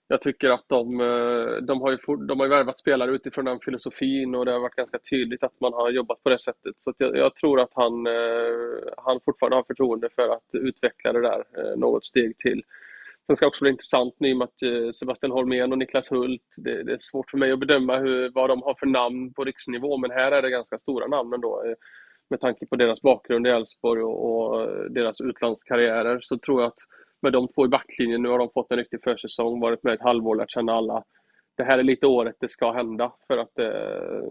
jag tycker att de, eh, de, har ju de har ju värvat spelare utifrån den filosofin och det har varit ganska tydligt att man har jobbat på det sättet. Så att jag, jag tror att han, eh, han fortfarande har förtroende för att utveckla det där eh, något steg till. Sen ska det också bli intressant nu med att Sebastian Holmén och Niklas Hult, det, det är svårt för mig att bedöma hur, vad de har för namn på riksnivå, men här är det ganska stora namn ändå. Med tanke på deras bakgrund i Elfsborg och, och deras utlandskarriärer så tror jag att med de två i backlinjen, nu har de fått en riktig försäsong, varit med ett halvår, lärt känna alla. Det här är lite året det ska hända för att eh,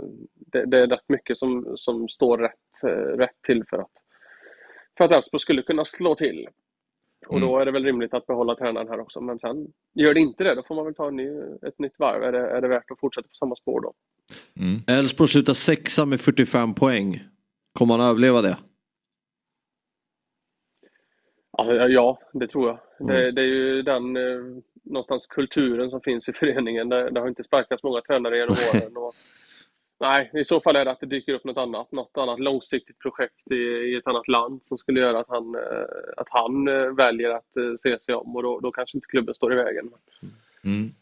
det, det är rätt mycket som, som står rätt, eh, rätt till för att för att Elfsborg skulle kunna slå till. Och då är det väl rimligt att behålla tränaren här också. Men sen gör det inte det, då får man väl ta en ny, ett nytt varv. Är det, är det värt att fortsätta på samma spår då? Elfsborg slutar sexa med 45 poäng. Kommer han överleva det? Ja, ja det tror jag. Det, det är ju den eh, någonstans kulturen som finns i föreningen. Det, det har inte sparkats många tränare genom åren. Och, nej, i så fall är det att det dyker upp något annat. Något annat långsiktigt projekt i, i ett annat land som skulle göra att han, eh, att han eh, väljer att se sig om och då, då kanske inte klubben står i vägen. Mm.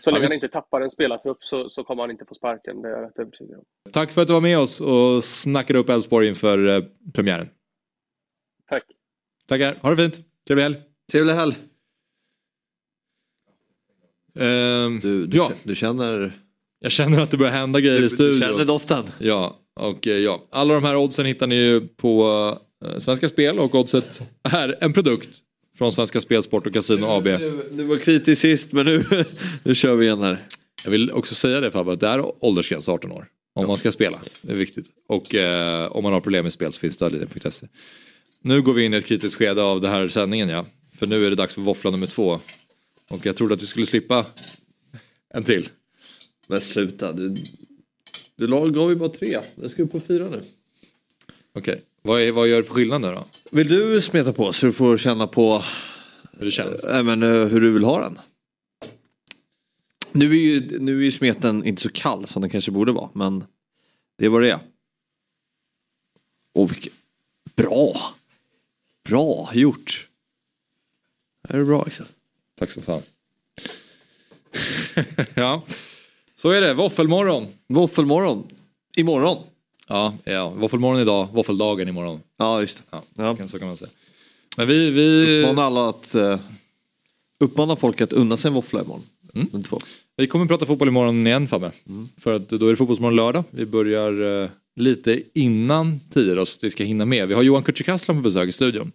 Så länge han inte tappar en spelartrupp så, så kommer han inte få sparken. Det är jag rätt övertygad om. Tack för att du var med oss och snackade upp Elfsborg inför eh, premiären. Tack. Tackar, ha det fint. Trevlig helg. Trevlig helg. Ehm, Du, du, ja. du känner... Jag känner att det börjar hända grejer Du- i du studion. känner doften? Ja, och eh, ja. Alla de här oddsen hittar ni ju på eh, Svenska Spel och oddset är en produkt från Svenska Spel, Sport och Casino AB. Du, du var kritisk sist men nu, nu kör vi igen här. Jag vill också säga det Fabbe, att det är åldersgräns 18 år. Om man ska spela, det är viktigt. Och eh, om man har problem med spel så finns stödlinjen.se. Nu går vi in i ett kritiskt skede av den här sändningen ja. För nu är det dags för våffla nummer två. Och jag trodde att vi skulle slippa en till. Men sluta, du, du gav ju bara tre. Jag ska upp på fyra nu. Okej, vad, är, vad gör det för skillnad nu då? Vill du smeta på så du får känna på hur det känns? Äh, men, eh, hur du vill ha den. Nu är ju, nu är ju smeten inte så kall som den kanske borde vara men det är vad det är. Och vilket... Bra! Bra gjort! Det är bra Axel. Tack så fan. ja, så är det. Våffelmorgon. Våffelmorgon. Imorgon. Ja, ja. våffelmorgon idag, våffeldagen imorgon. Ja, just det. Ja, kan- Så kan man säga. Men vi... vi... Uppmana alla att... Uh, uppmana folk att unna sig en våffla imorgon. Mm. Vi kommer att prata fotboll imorgon igen Fabbe. För att då är det fotbollsmorgon lördag. Vi börjar eh, lite innan tio då, så att vi ska hinna med. Vi har Johan Kücükaslan på besök i studion.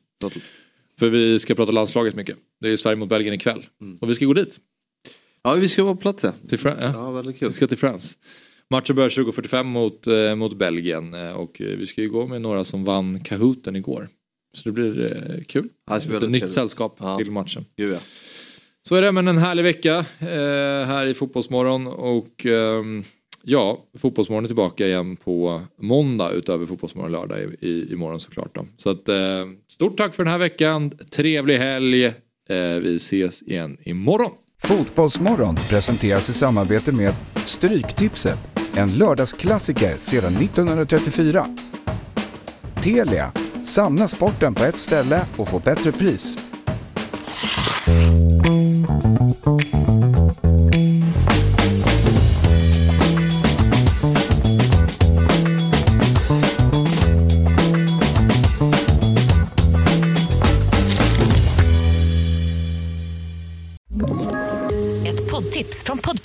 För vi ska prata landslaget mycket. Det är ju Sverige mot Belgien ikväll. Och vi ska gå dit. Ja, vi ska vara på plats ja. Till Fra- ja. Ja, väldigt kul. Vi ska till France. Matchen börjar 20.45 mot, eh, mot Belgien eh, och eh, vi ska ju gå med några som vann Kahooten igår. Så det blir eh, kul. Ja, det ska bli Ett nytt kul. sällskap till matchen. Gud, ja. Så är det, men en härlig vecka eh, här i Fotbollsmorgon och ehm, ja, Fotbollsmorgon är tillbaka igen på måndag utöver Fotbollsmorgon lördag i, i, imorgon såklart. Då. Så att, eh, stort tack för den här veckan, trevlig helg, eh, vi ses igen imorgon. Fotbollsmorgon presenteras i samarbete med Stryktipset, en lördagsklassiker sedan 1934. Telia, samla sporten på ett ställe och få bättre pris.